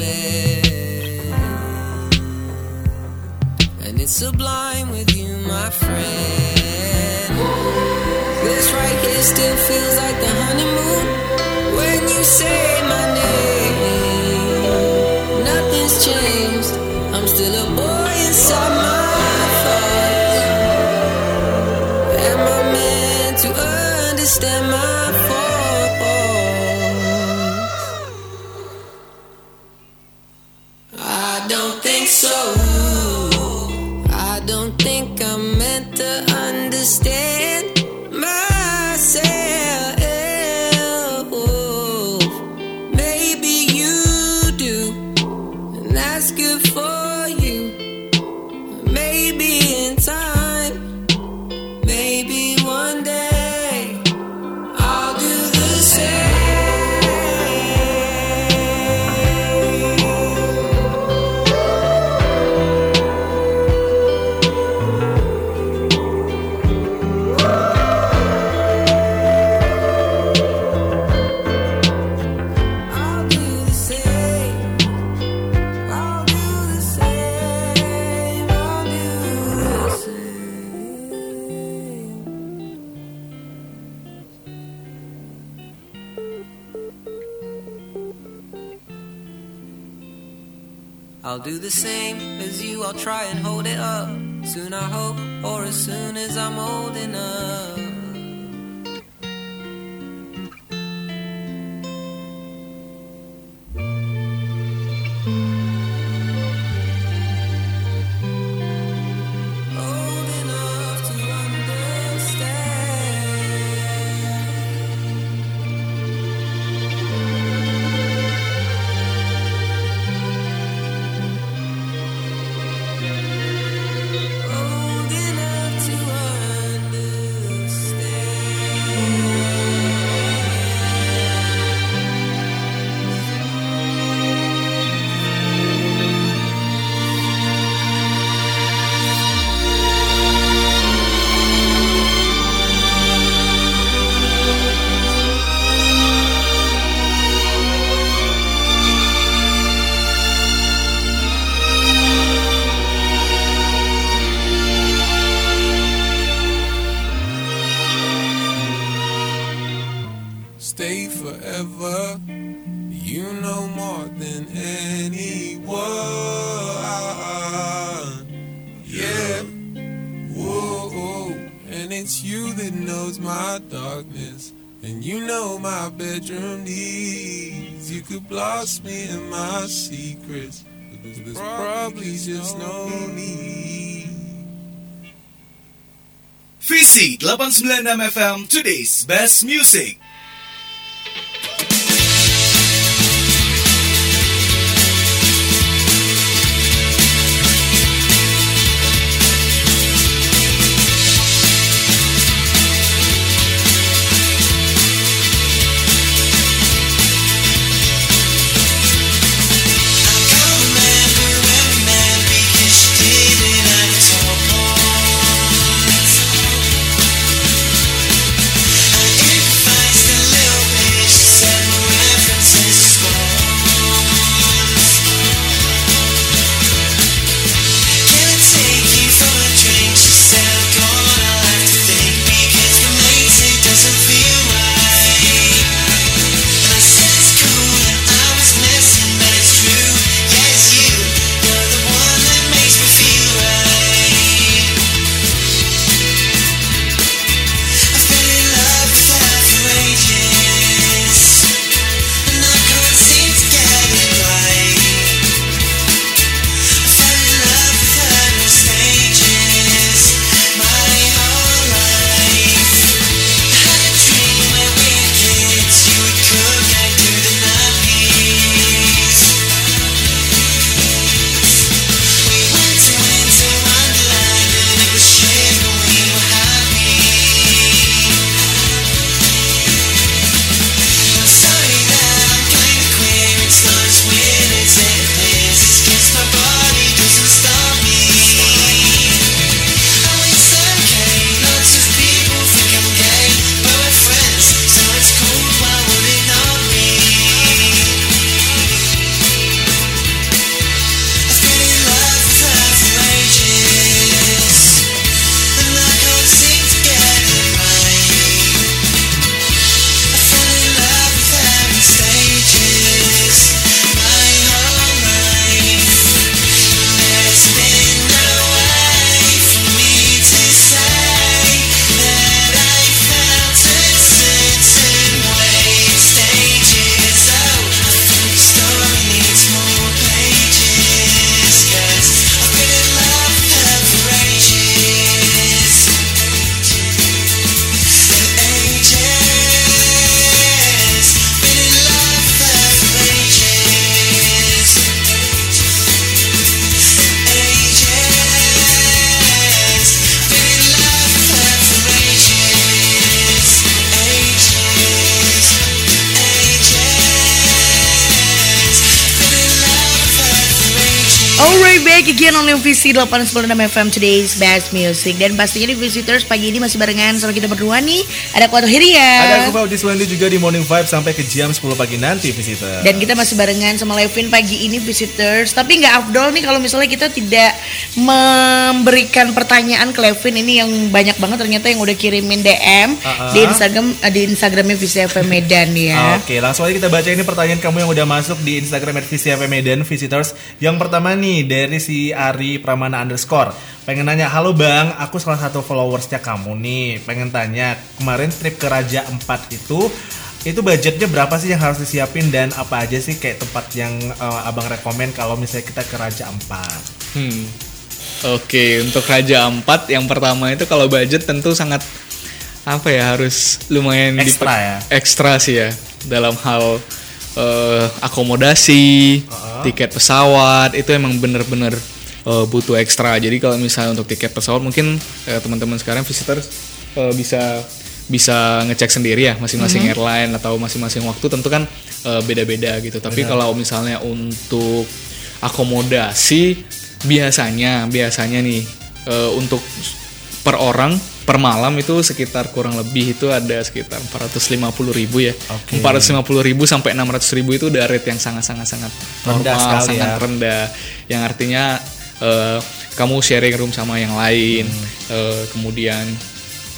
Spend, and it's sublime with you, my friend. This right here still feels like the honeymoon when you say my name. Nothing's changed. I'm still a boy inside my thoughts. Am I meant to understand my faults? Do the same could blast me in my secrets. There's probably just no need. Visi 896 FM Today's Best Music. VC 896 FM Today's Best Music Dan pastinya di Visitors pagi ini masih barengan sama kita berdua nih Ada Kuato Hiria Ada aku Faudis Wendy juga di Morning Vibe sampai ke jam 10 pagi nanti visitor. Dan kita masih barengan sama Levin pagi ini Visitors Tapi nggak afdol nih kalau misalnya kita tidak memberikan pertanyaan ke Levin Ini yang banyak banget ternyata yang udah kirimin DM Uh-uh. Di Instagram eh, di Instagramnya VC FM Medan ya Oke, langsung aja kita baca ini pertanyaan kamu yang udah masuk di Instagram @vcfm Medan Visitors. Yang pertama nih dari si Ari Pramana underscore. Pengen nanya, halo bang, aku salah satu followersnya kamu nih. Pengen tanya, kemarin trip ke Raja Empat itu itu budgetnya berapa sih yang harus disiapin dan apa aja sih kayak tempat yang eh, abang rekomen kalau misalnya kita ke Raja Empat? Hmm. Oke, untuk Raja Ampat yang pertama itu kalau budget tentu sangat apa ya harus lumayan Ekstra ya? Ekstra sih ya dalam hal eh, akomodasi, tiket pesawat itu emang bener-bener eh, butuh ekstra. Jadi kalau misalnya untuk tiket pesawat mungkin eh, teman-teman sekarang visitor eh, bisa bisa ngecek sendiri ya masing-masing Mhm. airline atau masing-masing waktu tentu kan beda-beda gitu. Tapi Benar. kalau misalnya untuk akomodasi biasanya biasanya nih eh, untuk per orang per malam itu sekitar kurang lebih itu ada sekitar 450 ribu ya Oke. 450 ribu sampai 600 ribu itu udah rate yang sangat sangat sangat Rendah normal sangat ya. rendah yang artinya eh, kamu sharing room sama yang lain. Hmm. eh, kemudian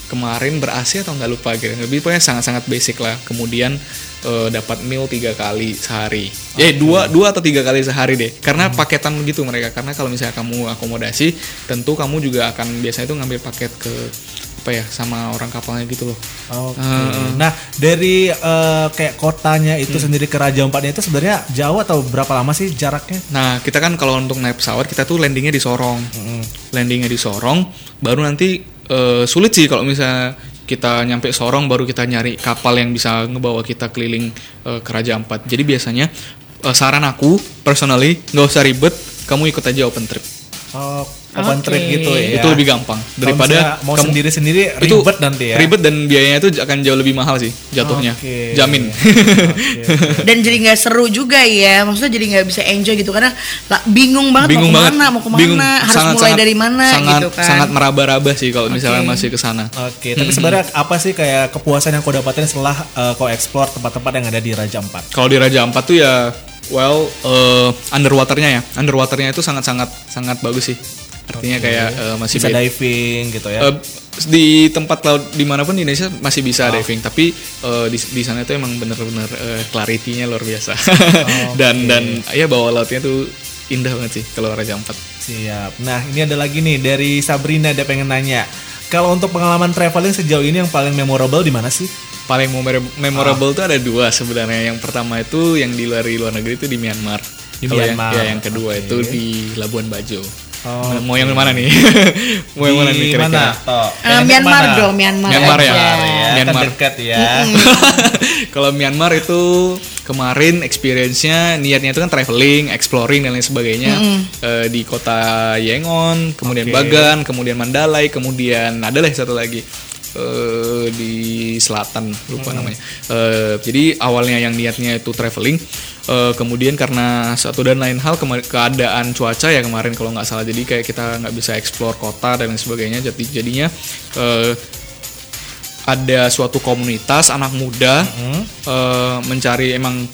kemarin ber AC atau nggak lupa gitu lebih pokoknya sangat sangat basic lah. Kemudian eh, dapat meal tiga kali sehari. Eh dua dua atau tiga kali sehari deh. Karena Hmm. paketan gitu mereka. Karena kalau misalnya kamu akomodasi tentu kamu juga akan biasanya itu ngambil paket ke apa ya sama orang kapalnya gitu loh Oke. Heeh. Nah, dari eh, kayak kotanya itu Hmm. sendiri ke Raja Empatnya itu sebenarnya jauh atau berapa lama sih jaraknya? Nah, kita kan kalau untuk naik pesawat kita tuh landingnya di Sorong. Landingnya di Sorong, baru nanti eh, sulit sih kalau misalnya kita nyampe Sorong baru kita nyari kapal yang bisa ngebawa kita keliling eh, ke Raja Ampat. Jadi biasanya eh, saran aku personally nggak usah ribet, kamu ikut aja open trip. Oh, open Oke. trip gitu ya. Itu lebih gampang daripada misalnya mau kamu- sendiri-sendiri Itu ribet nanti ya. Ribet dan biayanya itu akan jauh lebih mahal sih jatuhnya. Oke. Jamin. Dan jadi nggak seru juga ya Maksudnya jadi nggak bisa enjoy gitu Karena lah, bingung banget bingung mau banget ke mana Mau ke mana bingung. Harus Sangat- mulai sangat- dari mana sangat, gitu kan sangat meraba-raba sih kalau misalnya Oke. masih ke sana Oke, tapi Mm-mm. sebenarnya apa sih kayak kepuasan yang kau dapatin setelah eh, kau explore tempat-tempat yang ada di Raja Empat? Kalau di Raja Ampat tuh ya, well, eh, underwaternya ya, underwaternya itu sangat sangat sangat bagus sih. Artinya Oke. kayak eh, masih bisa beda. diving gitu ya. Eh, di tempat laut di mana pun di Indonesia masih bisa Oh. diving, tapi eh, di, di sana itu emang bener-bener eh, clarity-nya luar biasa. Dan dan ya bawah lautnya tuh indah banget sih kalau Raja Ampat. Siap. Nah, ini ada lagi nih dari Sabrina dia pengen nanya. Kalau untuk pengalaman traveling sejauh ini yang paling memorable di mana sih? Paling memorable, memorable tuh ada dua sebenarnya. Yang pertama itu yang di luar di luar negeri itu di Myanmar. Di Kalau yang, Myanmar, ya, yang kedua oke. itu di Labuan Bajo. Oh, mau yang mana nih? mau yang mana nih Di kira-kira? mana, Pengennya Myanmar dong, Myanmar Myanmar ya. aja. Kan Myanmar. dekat ya. Kalau Myanmar itu kemarin experience-nya niatnya itu kan traveling, exploring dan lain sebagainya Mm-mm. Eh, di kota Yangon, kemudian Oke. Bagan, kemudian Mandalay, kemudian ada lah satu lagi eh, di selatan lupa Mm. namanya. Eh, jadi awalnya yang niatnya itu traveling, eh, kemudian karena satu dan lain hal keadaan cuaca ya kemarin kalau nggak salah, jadi kayak kita nggak bisa explore kota dan lain sebagainya. Jadi jadinya eh, ada suatu komunitas anak muda eh, mencari emang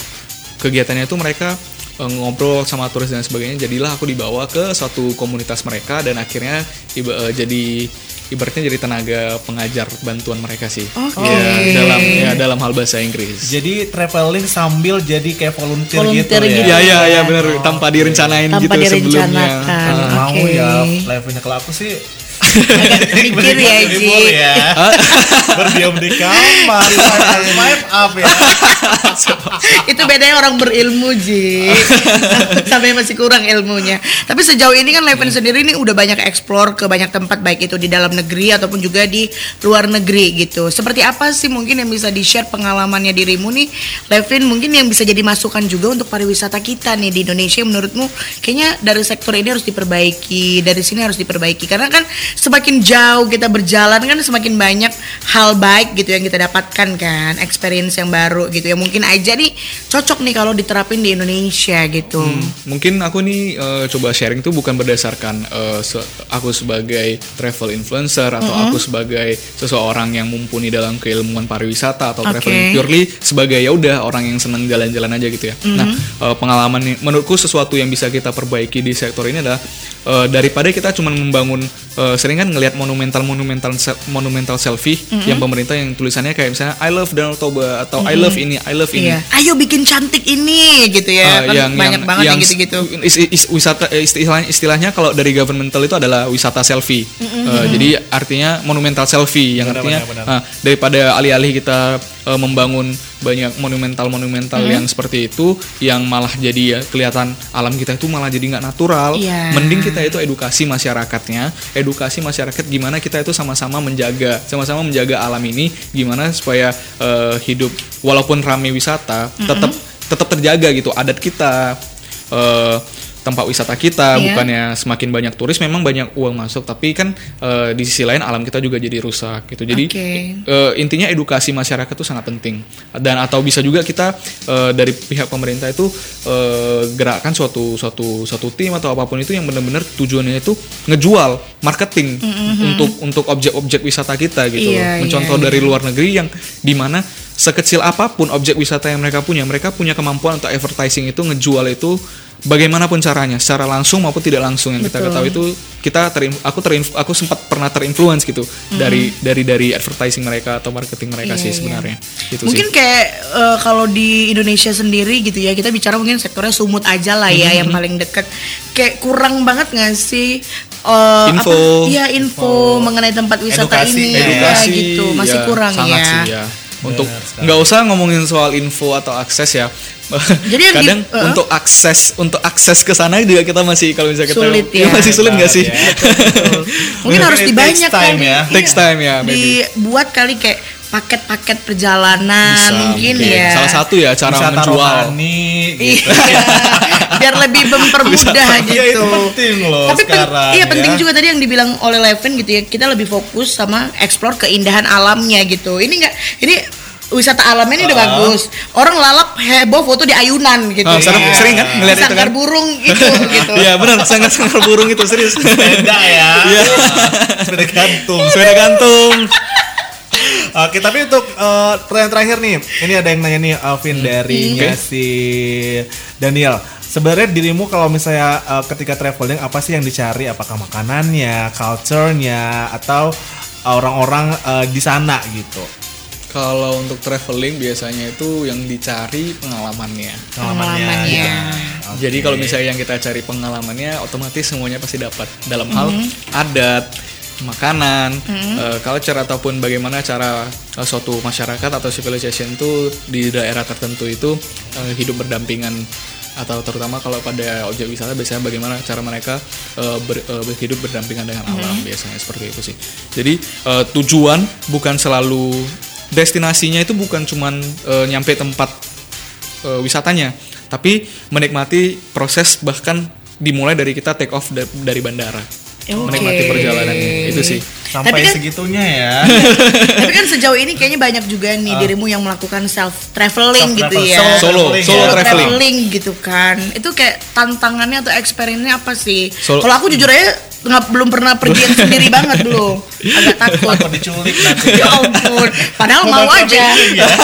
kegiatannya itu mereka ngobrol sama turis dan sebagainya jadilah aku dibawa ke suatu komunitas mereka dan akhirnya iba- jadi ibaratnya jadi tenaga pengajar bantuan mereka sih Oke. ya dalam ya dalam hal bahasa Inggris Jadi traveling sambil jadi kayak volunteer, Volunteer gitu, gitu ya. ya ya ya benar tanpa direncanain Tanpa gitu sebelumnya direncanakan. Ah. Mau ya levelnya kalau aku sih Mikir ya, Ji. Ya. Berdiam di kamar, swipe up ya. itu bedanya orang berilmu Ji sampai masih kurang ilmunya tapi sejauh ini kan Leven sendiri ini udah banyak explore ke banyak tempat baik itu di dalam negeri ataupun juga di luar negeri gitu seperti apa sih mungkin yang bisa di share pengalamannya dirimu nih Levin mungkin yang bisa jadi masukan juga untuk pariwisata kita nih di Indonesia menurutmu kayaknya dari sektor ini harus diperbaiki dari sini harus diperbaiki karena kan semakin jauh kita berjalan kan semakin banyak hal baik gitu yang kita dapatkan kan, experience yang baru gitu ya. Mungkin aja nih cocok nih kalau diterapin di Indonesia gitu. Mungkin aku nih eh, coba sharing tuh bukan berdasarkan eh, se- aku sebagai travel influencer atau Mm-mm. aku sebagai seseorang yang mumpuni dalam keilmuan pariwisata atau Oke. traveling purely sebagai ya udah orang yang seneng jalan-jalan aja gitu ya. Nah, Mhm. eh, pengalaman nih menurutku sesuatu yang bisa kita perbaiki di sektor ini adalah eh, daripada kita cuma membangun eh, sering kan ngelihat monumental-monumental se- monumental selfie Mhm. yang pemerintah yang tulisannya kayak misalnya I love Danau Toba atau I Mhm. love ini, I love ini. Iya. Ayo bikin cantik ini gitu ya. Uh, kan banyak banget yang gitu-gitu. is- is- wisata eh, istilahnya istilahnya kalau dari governmental itu adalah wisata selfie. Mm-mm. Uh, jadi artinya monumental selfie yang Benar, artinya benar, benar. uh, daripada alih-alih kita uh, membangun banyak monumental-monumental Mm. yang seperti itu yang malah jadi ya kelihatan alam kita itu malah jadi nggak natural. Iya. Mending kita itu edukasi masyarakatnya, edukasi masyarakat gimana kita itu sama-sama menjaga, sama-sama menjaga alam ini gimana supaya uh, hidup walaupun rame wisata tetap tetap terjaga gitu adat kita eh, tempat wisata kita Iya. bukannya semakin banyak turis memang banyak uang masuk tapi kan eh, di sisi lain alam kita juga jadi rusak gitu jadi Oke. eh, intinya edukasi masyarakat itu sangat penting dan atau bisa juga kita eh, dari pihak pemerintah itu eh, gerakkan suatu suatu suatu tim atau apa pun itu yang benar-benar tujuannya itu ngejual marketing Mhm. untuk untuk objek-objek wisata kita gitu loh. Iya, mencontoh iya, dari iya. luar negeri yang di mana sekecil apa pun objek wisata yang mereka punya mereka punya kemampuan untuk advertising itu ngejual itu bagaimanapun caranya secara langsung maupun tidak langsung yang kita Betul. ketahui itu kita terim, aku terim, aku sempat pernah terinfluence gitu dari dari dari advertising mereka atau marketing mereka Iya, sih iya. sebenarnya gitu mungkin sih kayak eh, kalau di Indonesia sendiri gitu ya kita bicara mungkin sektornya sumut aja lah ya Mhm. yang paling deket kayak kurang banget nggak sih eh, Info. apa, iya info, mengenai tempat wisata Edukasi, ini edukasi ya, gitu masih ya, kurang sangat ya. sih ya untuk nggak usah ngomongin soal info atau akses ya Jadi yang di- kadang uh-uh. untuk akses untuk akses ke sana juga kita masih kalau misalnya kita Sulit ya. masih sulit nggak sih Mungkin harus it takes dibanyak time kali. ya. Takes time ya, maybe. Dibuat kali kayak paket-paket perjalanan Bisa, mungkin mungkin. ya. salah satu ya cara Wisata menjual rohani gitu. Iya. Biar lebih mempermudah Iya, gitu. itu penting loh Tapi pen- sekarang iya penting ya. juga tadi yang dibilang oleh Levin gitu ya. Kita lebih fokus sama explore keindahan alamnya gitu. Ini enggak ini wisata alamnya ini udah Ah. bagus. Orang lalap heboh foto di ayunan gitu. Ah, sering- ya. sering kan ngeliat itu Sangkar kan? burung itu gitu. Iya benar sangat sangat burung itu serius Sepeda ya. Iya. Sepeda gantung. sepeda gantung Oke, tapi untuk eh, pertanyaan terakhir nih, ini ada yang nanya nih Alvin dari Oke. si Daniel. Sebenarnya dirimu kalau misalnya eh, ketika traveling apa sih yang dicari? Apakah makanannya, culture-nya, atau orang-orang eh, di sana gitu? kalau untuk traveling biasanya itu yang dicari pengalamannya Pengalamannya. gitu. Oke. Jadi kalau misalnya yang kita cari pengalamannya, otomatis semuanya pasti dapat dalam hal Mhm. adat, makanan, Mhm. eh, culture ataupun bagaimana cara eh, suatu masyarakat atau civilization itu di daerah tertentu itu eh, hidup berdampingan atau terutama kalau pada objek wisata biasanya bagaimana cara mereka eh, ber- eh, berhidup berdampingan dengan alam Mhm. biasanya seperti itu sih. Jadi eh, tujuan bukan selalu destinasinya itu bukan cuman eh, nyampe tempat eh, wisatanya, tapi menikmati proses bahkan dimulai dari kita take off da- dari bandara. Oke. Menikmati perjalanannya itu sih. Sampai Tapi kan- segitunya ya. Tapi kan sejauh ini kayaknya banyak juga nih Ah. dirimu yang melakukan self traveling gitu ya. Solo, traveling solo ya. traveling. gitu kan. Itu kayak tantangannya atau experience-nya apa sih? Solo- Kalau aku jujur aja nggak belum pernah pergi sendiri banget belum. Agak takut. Takut diculik nanti. ya ampun. Padahal mau Mau aja. ya.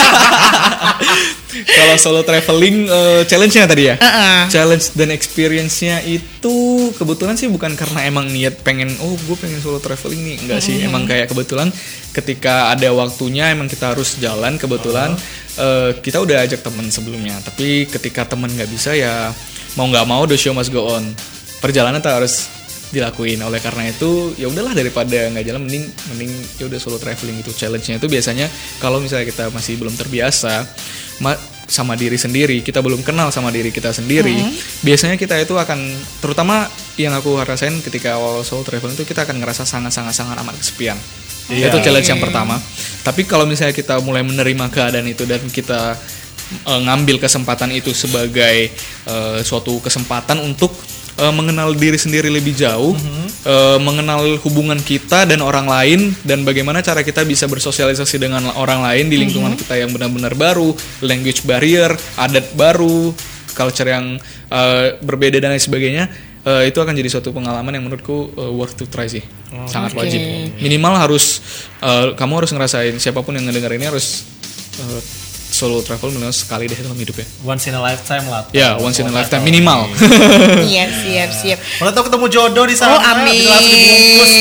Kalau solo traveling eh, challenge-nya tadi ya? Heeh. Challenge dan experience-nya itu kebetulan sih bukan karena emang niat pengen oh gue pengen solo traveling nih enggak sih Mhm. emang kayak kebetulan ketika ada waktunya emang kita harus jalan kebetulan eh, kita udah ajak temen sebelumnya tapi ketika temen nggak bisa ya mau nggak mau the show must go on perjalanan tuh harus dilakuin oleh karena itu ya udahlah daripada nggak jalan mending mending ya udah solo traveling itu challenge-nya itu biasanya kalau misalnya kita masih belum terbiasa ma- sama diri sendiri kita belum kenal sama diri kita sendiri Mhm. biasanya kita itu akan terutama yang aku rasain ketika awal solo traveling itu kita akan ngerasa sangat sangat sangat amat kesepian Iya. itu challenge yang pertama tapi kalau misalnya kita mulai menerima keadaan itu dan kita eh, ngambil kesempatan itu sebagai eh, suatu kesempatan untuk eh, mengenal diri sendiri lebih jauh eh, mengenal hubungan kita dan orang lain dan bagaimana cara kita bisa bersosialisasi dengan orang lain di lingkungan Mhm. kita yang benar-benar baru, language barrier, adat baru, culture yang eh, berbeda dan lain sebagainya. eh, itu akan jadi suatu pengalaman yang menurutku eh, worth to try sih, sangat Oke. wajib. Minimal harus eh, kamu harus ngerasain siapa pun yang ngedenger ini harus eh, solo travel minimal sekali deh dalam hidup ya. Once in a lifetime lah. Ya, once in a lifetime minimal. Iya, siap, siap. Kalau tahu ketemu jodoh di sana, Oh, amin. bisa langsung dibungkus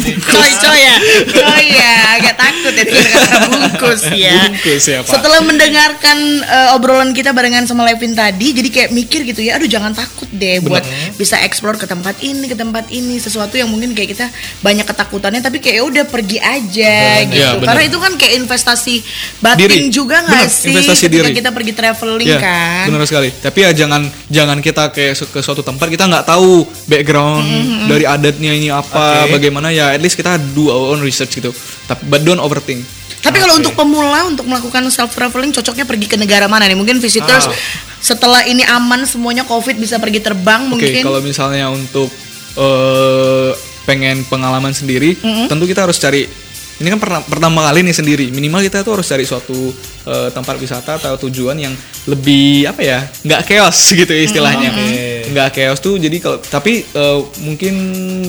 di Coy, coy ya. Coy ya, agak takut ya kata bungkus ya. Bungkus ya, Pak. Setelah mendengarkan eh, obrolan kita barengan sama Levin tadi, jadi kayak mikir gitu ya, aduh jangan takut deh buat bisa explore ke tempat ini, ke tempat ini, sesuatu yang mungkin kayak kita banyak ketakutannya, tapi kayak ya udah pergi aja Bener. gitu. Ya, bener. Karena itu kan kayak investasi batin Diri. juga nggak Bener, sih? investasi ketika diri. kita pergi traveling Ya, kan. benar sekali. Tapi ya jangan jangan kita kayak ke suatu tempat kita nggak tahu background Mm-hmm. dari adatnya ini apa, Oke. bagaimana ya. At least kita do our own research gitu. Tapi but don't overthink. Tapi kalau untuk pemula untuk melakukan self traveling cocoknya pergi ke negara mana nih? Mungkin visitors Ah. setelah ini aman semuanya covid bisa pergi terbang Oke, mungkin. kalau misalnya untuk eh, pengen pengalaman sendiri, Mm-mm. tentu kita harus cari. Ini kan pertama, pertama kali nih sendiri. Minimal kita tuh harus cari suatu eh, tempat wisata atau tujuan yang lebih apa ya, nggak chaos gitu ya istilahnya. Nggak chaos tuh. Jadi kalau tapi eh, mungkin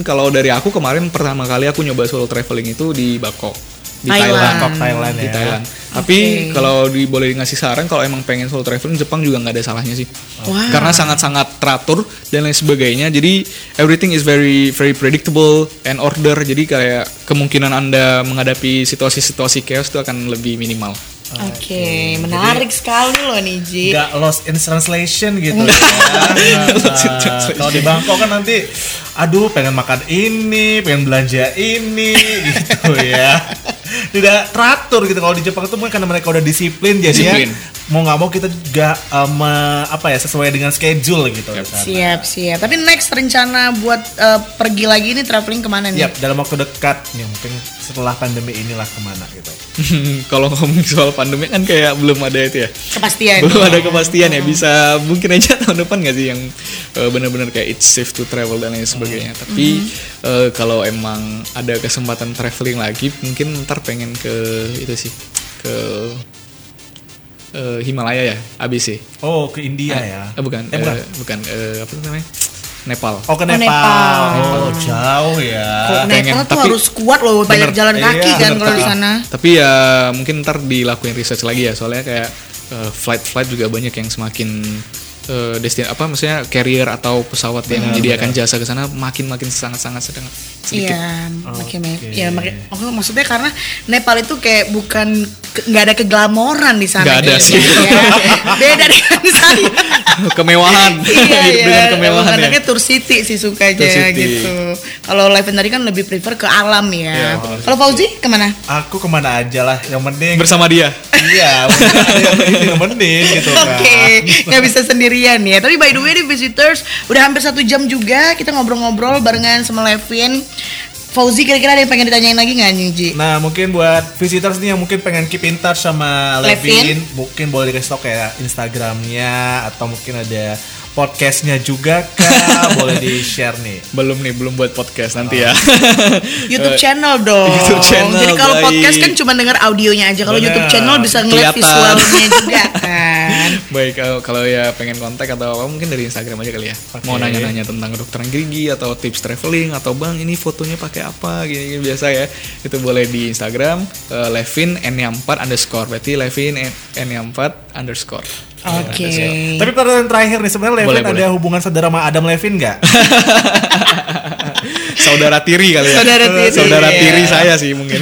kalau dari aku kemarin pertama kali aku nyoba solo traveling itu di Bangkok di Thailand. Thailand. Bangkok, Thailand Di ya. Thailand. Tapi kalau di, boleh ngasih saran kalau emang pengen solo traveling Jepang juga nggak ada salahnya sih. Wah. Karena sangat-sangat teratur dan lain sebagainya. Jadi everything is very very predictable and order. Jadi kayak kemungkinan Anda menghadapi situasi-situasi chaos itu akan lebih minimal. Oke, menarik sekali loh nih Ji. Nggak lost in translation gitu ya. Nah. Kalau di Bangkok kan nanti aduh pengen makan ini, pengen belanja ini gitu ya. Tidak teratur gitu kalau di Jepang itu mungkin karena mereka udah disiplin jadi Disiplin. mau nggak mau kita juga um, apa ya sesuai dengan schedule gitu. sana. Siap, siap. Tapi next rencana buat eh, pergi lagi ini traveling ke mana nih? Yap, dalam waktu dekat nih mungkin setelah pandemi inilah ke mana gitu. kalau ngomong soal pandemi kan kayak belum ada itu ya. Kepastian. Belum ada kepastian ya. Bisa mungkin aja tahun depan nggak sih yang eh, benar-benar kayak it's safe to travel dan lain sebagainya. Tapi eh, kalau emang ada kesempatan traveling lagi, mungkin ntar pengen ke itu sih ke eh, Himalaya ya, ABC. Oh, ke India Eh, ya. eh, bukan, Eh, bukan. eh, bukan eh, apa namanya? Nepal. Oh, ke Oh, Nepal. Nepal. Oh, jauh ya. Kok pengen, Nepal tuh tapi- harus kuat loh, banyak Bener. jalan kaki Iya, kan kalau di sana. Tapi ya mungkin ntar dilakuin research lagi ya soalnya kayak eh, flight-flight juga banyak yang semakin eh, destin apa maksudnya carrier atau pesawat yang menyediakan benar. jasa ke sana makin makin sangat-sangat sedang sedikit. Iya, makin ya, makin, oh, maksudnya karena Nepal itu kayak bukan nggak ada keglamoran di sana. Nggak ada gitu sih. ya. Beda dengan di sana. kemewahan. iya, iya. dengan kemewahan ya. Tour City sih sukanya Tour City. gitu. Kalau Levin tadi kan lebih prefer ke alam ya. Iya, benar. Kalau Fauzi ke mana? Aku ke mana aja lah, yang penting Bersama dia. Iya, yang penting gitu kan. Oke, nggak bisa sendirian ya. Tapi by the way nih visitors, udah hampir satu jam juga kita ngobrol-ngobrol barengan sama Levin. Fauzi kira-kira ada yang pengen ditanyain lagi nggak nih Ji? Nah mungkin buat visitors nih yang mungkin pengen keep in touch sama Levin. Levin, mungkin boleh dikasih tau kayak Instagramnya atau mungkin ada podcastnya juga kah boleh di share nih. Belum nih, belum buat podcast nanti ya. YouTube channel dong. YouTube channel, Jadi kalau podcast kan cuma dengar audionya aja. Kalau. YouTube channel bisa ngeliat Kelihatan. visualnya juga kan. Baik, kalau- kalau ya pengen kontak atau apa mungkin dari Instagram aja kali ya. Mau Oke. nanya-nanya tentang kedokteran gigi atau tips traveling atau bang ini fotonya pakai apa gini, gini biasa ya. Itu boleh di Instagram eh, Levin N4 underscore berarti Levin N4 underscore. Oke. Tapi pertanyaan terakhir nih sebenarnya Levin Boleh, ada boleh. hubungan saudara sama Adam Levin nggak? Saudara tiri kali ya. Saudara tiri, Saudara ya. tiri saya sih mungkin.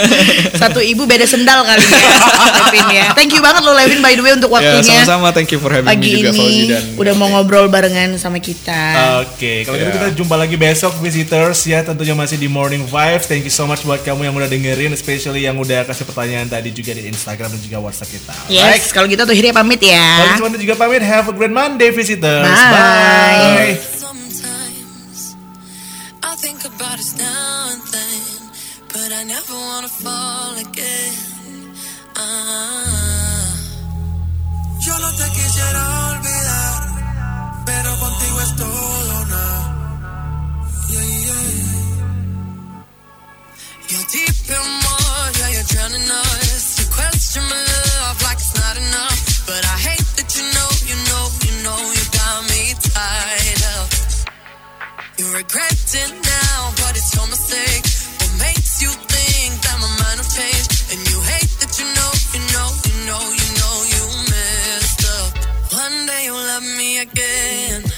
Satu ibu beda sendal kali ya, Levin ya. Thank you banget lo Levin by the way untuk ya, waktunya. sama-sama. Thank you for having Pagi me juga Fauzi ini dan udah mau ngobrol barengan sama kita. Oke, kalau gitu Ya. kita jumpa lagi besok visitors ya tentunya masih di Morning Vibes. Thank you so much buat kamu yang udah dengerin, especially yang udah kasih pertanyaan tadi juga di Instagram dan juga WhatsApp kita. Yes, kalau gitu tuh Hiri pamit Kalau ya. gitu juga pamit, have a great Monday visitors. Bye. Bye. I now and then, but I never wanna fall again. Ah. Yo no te quisiera olvidar, pero contigo es todo. Yeah, yeah. You're deep in water, you're drowning us. You question my You regret it now, but it's your mistake. What makes you think that my mind will change? And you hate that you know, you know, you know, you know, you messed up. One day you'll love me again.